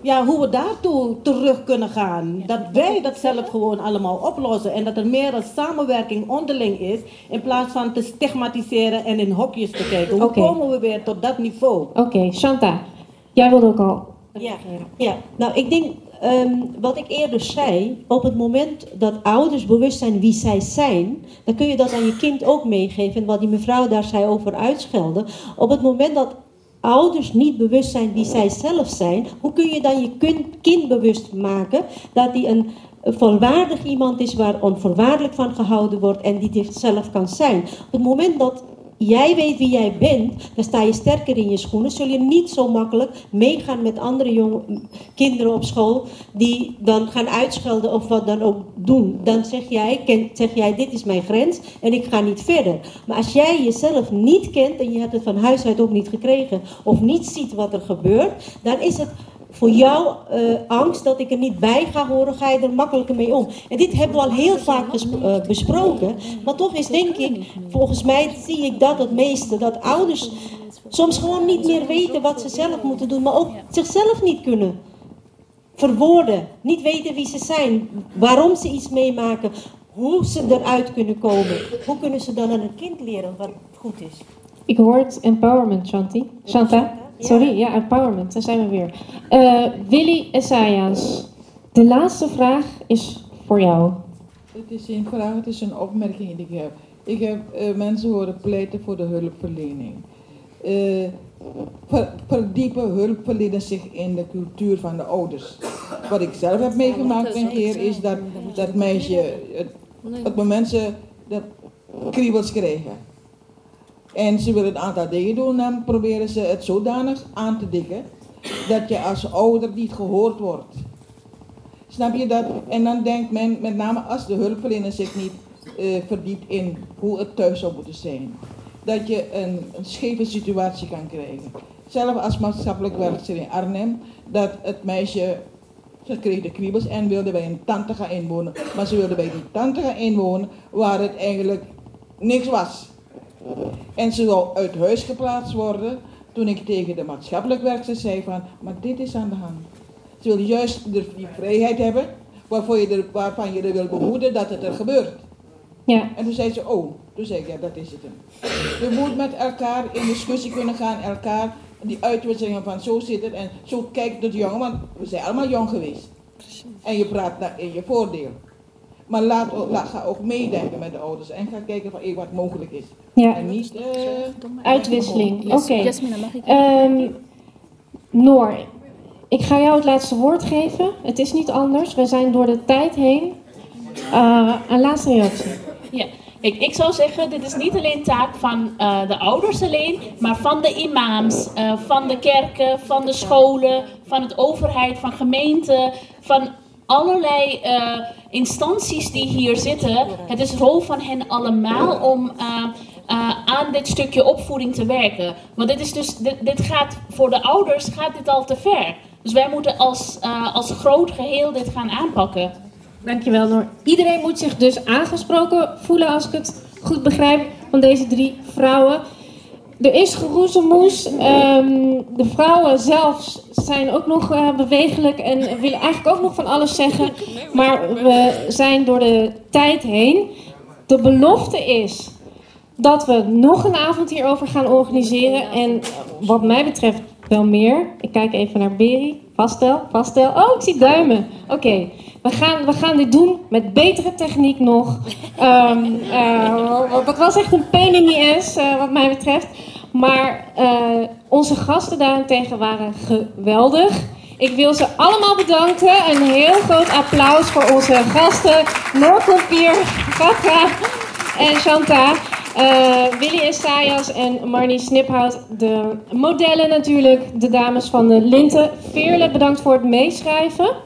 ja, hoe we daartoe terug kunnen gaan. Dat wij dat zelf gewoon allemaal oplossen. En dat er meer een samenwerking onderling is. In plaats van te stigmatiseren en in hokjes te kijken. Hoe komen we weer tot dat niveau? Oké, Shanta, jij wilde ook al. Ja, ja. nou ik denk ehm, wat ik eerder zei, op het moment dat ouders bewust zijn wie zij zijn, dan kun je dat aan je kind ook meegeven. En wat die mevrouw daar zei over uitschelden. Op het moment dat ouders niet bewust zijn wie zij zelf zijn, hoe kun je dan je kind, bewust maken dat hij een een volwaardig iemand is waar onvoorwaardelijk van gehouden wordt en die dit zelf kan zijn. Op het moment dat jij weet wie jij bent, dan sta je sterker in je schoenen. Zul je niet zo makkelijk meegaan met andere jonge, kinderen op school die dan gaan uitschelden of wat dan ook doen. Dan zeg jij, ken, zeg jij, dit is mijn grens en ik ga niet verder. Maar als jij jezelf niet kent en je hebt het van huis uit ook niet gekregen of niet ziet wat er gebeurt, dan is het voor jou eh, angst dat ik er niet bij ga horen, ga je er makkelijker mee om. En dit hebben we al heel vaak eh, besproken. Maar toch is denk ik, volgens mij zie ik dat het meeste, dat ouders soms gewoon niet meer weten wat ze zelf moeten doen, maar ook zichzelf niet kunnen verwoorden. Niet weten wie ze zijn, waarom ze iets meemaken, hoe ze eruit kunnen komen. Hoe kunnen ze dan aan een kind leren wat goed is? Ik hoor het empowerment, Shanti. Shanta? Sorry, ja, empowerment, daar zijn we weer. Eh, Willy Essayas, de laatste vraag is voor jou. Het is geen vraag, het is een opmerking die ik heb. Ik heb eh, mensen horen pleiten voor de hulpverlening. Eh, ver- verdiepen hulpverleners zich in de cultuur van de ouders. Wat ik zelf heb meegemaakt een keer is dat dat meisje, het, het moment ze dat kriebels kregen. En ze willen een aantal dingen doen, dan proberen ze het zodanig aan te dikken dat je als ouder niet gehoord wordt. Snap je dat? En dan denkt men, met name als de hulpverlener zich niet eh, verdiept in hoe het thuis zou moeten zijn, dat je een, een scheve situatie kan krijgen. Zelf als maatschappelijk werkster in Arnhem, dat het meisje, ze kreeg de kriebels en wilde bij een tante gaan inwonen. Maar ze wilde bij die tante gaan inwonen waar het eigenlijk niks was. En ze zou uit huis geplaatst worden toen ik tegen de maatschappelijk werkster zei van, maar dit is aan de hand. Ze wil juist de, die vrijheid hebben waarvoor je er, waarvan je er wil behoeden dat het er gebeurt. Ja. En toen zei ze, oh, toen zei ik, ja, dat is het. hem. Je moet met elkaar in discussie kunnen gaan, elkaar Die uitwisselingen van zo zit het en zo kijkt het jongen, want we zijn allemaal jong geweest. En je praat in je voordeel. Maar laat, ga ook meedenken met de ouders en ga kijken van eh, wat mogelijk is. Ja. En niet... eh, Uitwisseling, oké. Ik? Ehm, Noor, ik ga jou het laatste woord geven. Het is niet anders. We zijn door de tijd heen. Eh, een laatste reactie. Ja, kijk, ik zou zeggen, dit is niet alleen taak van eh, de ouders alleen, maar van de imams, eh, van de kerken, van de scholen, van de overheid, van gemeenten, van allerlei eh, instanties die hier zitten. Het is rol van hen allemaal om eh, eh, aan dit stukje opvoeding te werken. Want dit is dus, dit, gaat voor de ouders gaat dit al te ver. Dus wij moeten als, als groot geheel dit gaan aanpakken. Dankjewel Noor. Iedereen moet zich dus aangesproken voelen als ik het goed begrijp van deze drie vrouwen. Er is geroezemoes. Ehm, de vrouwen zelf zijn ook nog eh, bewegelijk en willen eigenlijk ook nog van alles zeggen. Maar we zijn door de tijd heen. De belofte is dat we nog een avond hierover gaan organiseren. En wat mij betreft wel meer. Ik kijk even naar Beri. Vastel, vastel. Oh, ik zie duimen. Oké, we, gaan, we gaan dit doen met betere techniek nog. Dat was echt een pain in the ass, eh, wat mij betreft. Maar eh, onze gasten daarentegen waren geweldig. Ik wil ze allemaal bedanken. Een heel groot applaus voor onze gasten. Noor Kompier, Gatra en Shanta. Eh, Willy Esayas en Marnie Sniphout, de modellen natuurlijk, de dames van de Linten. Veerle, bedankt voor het meeschrijven.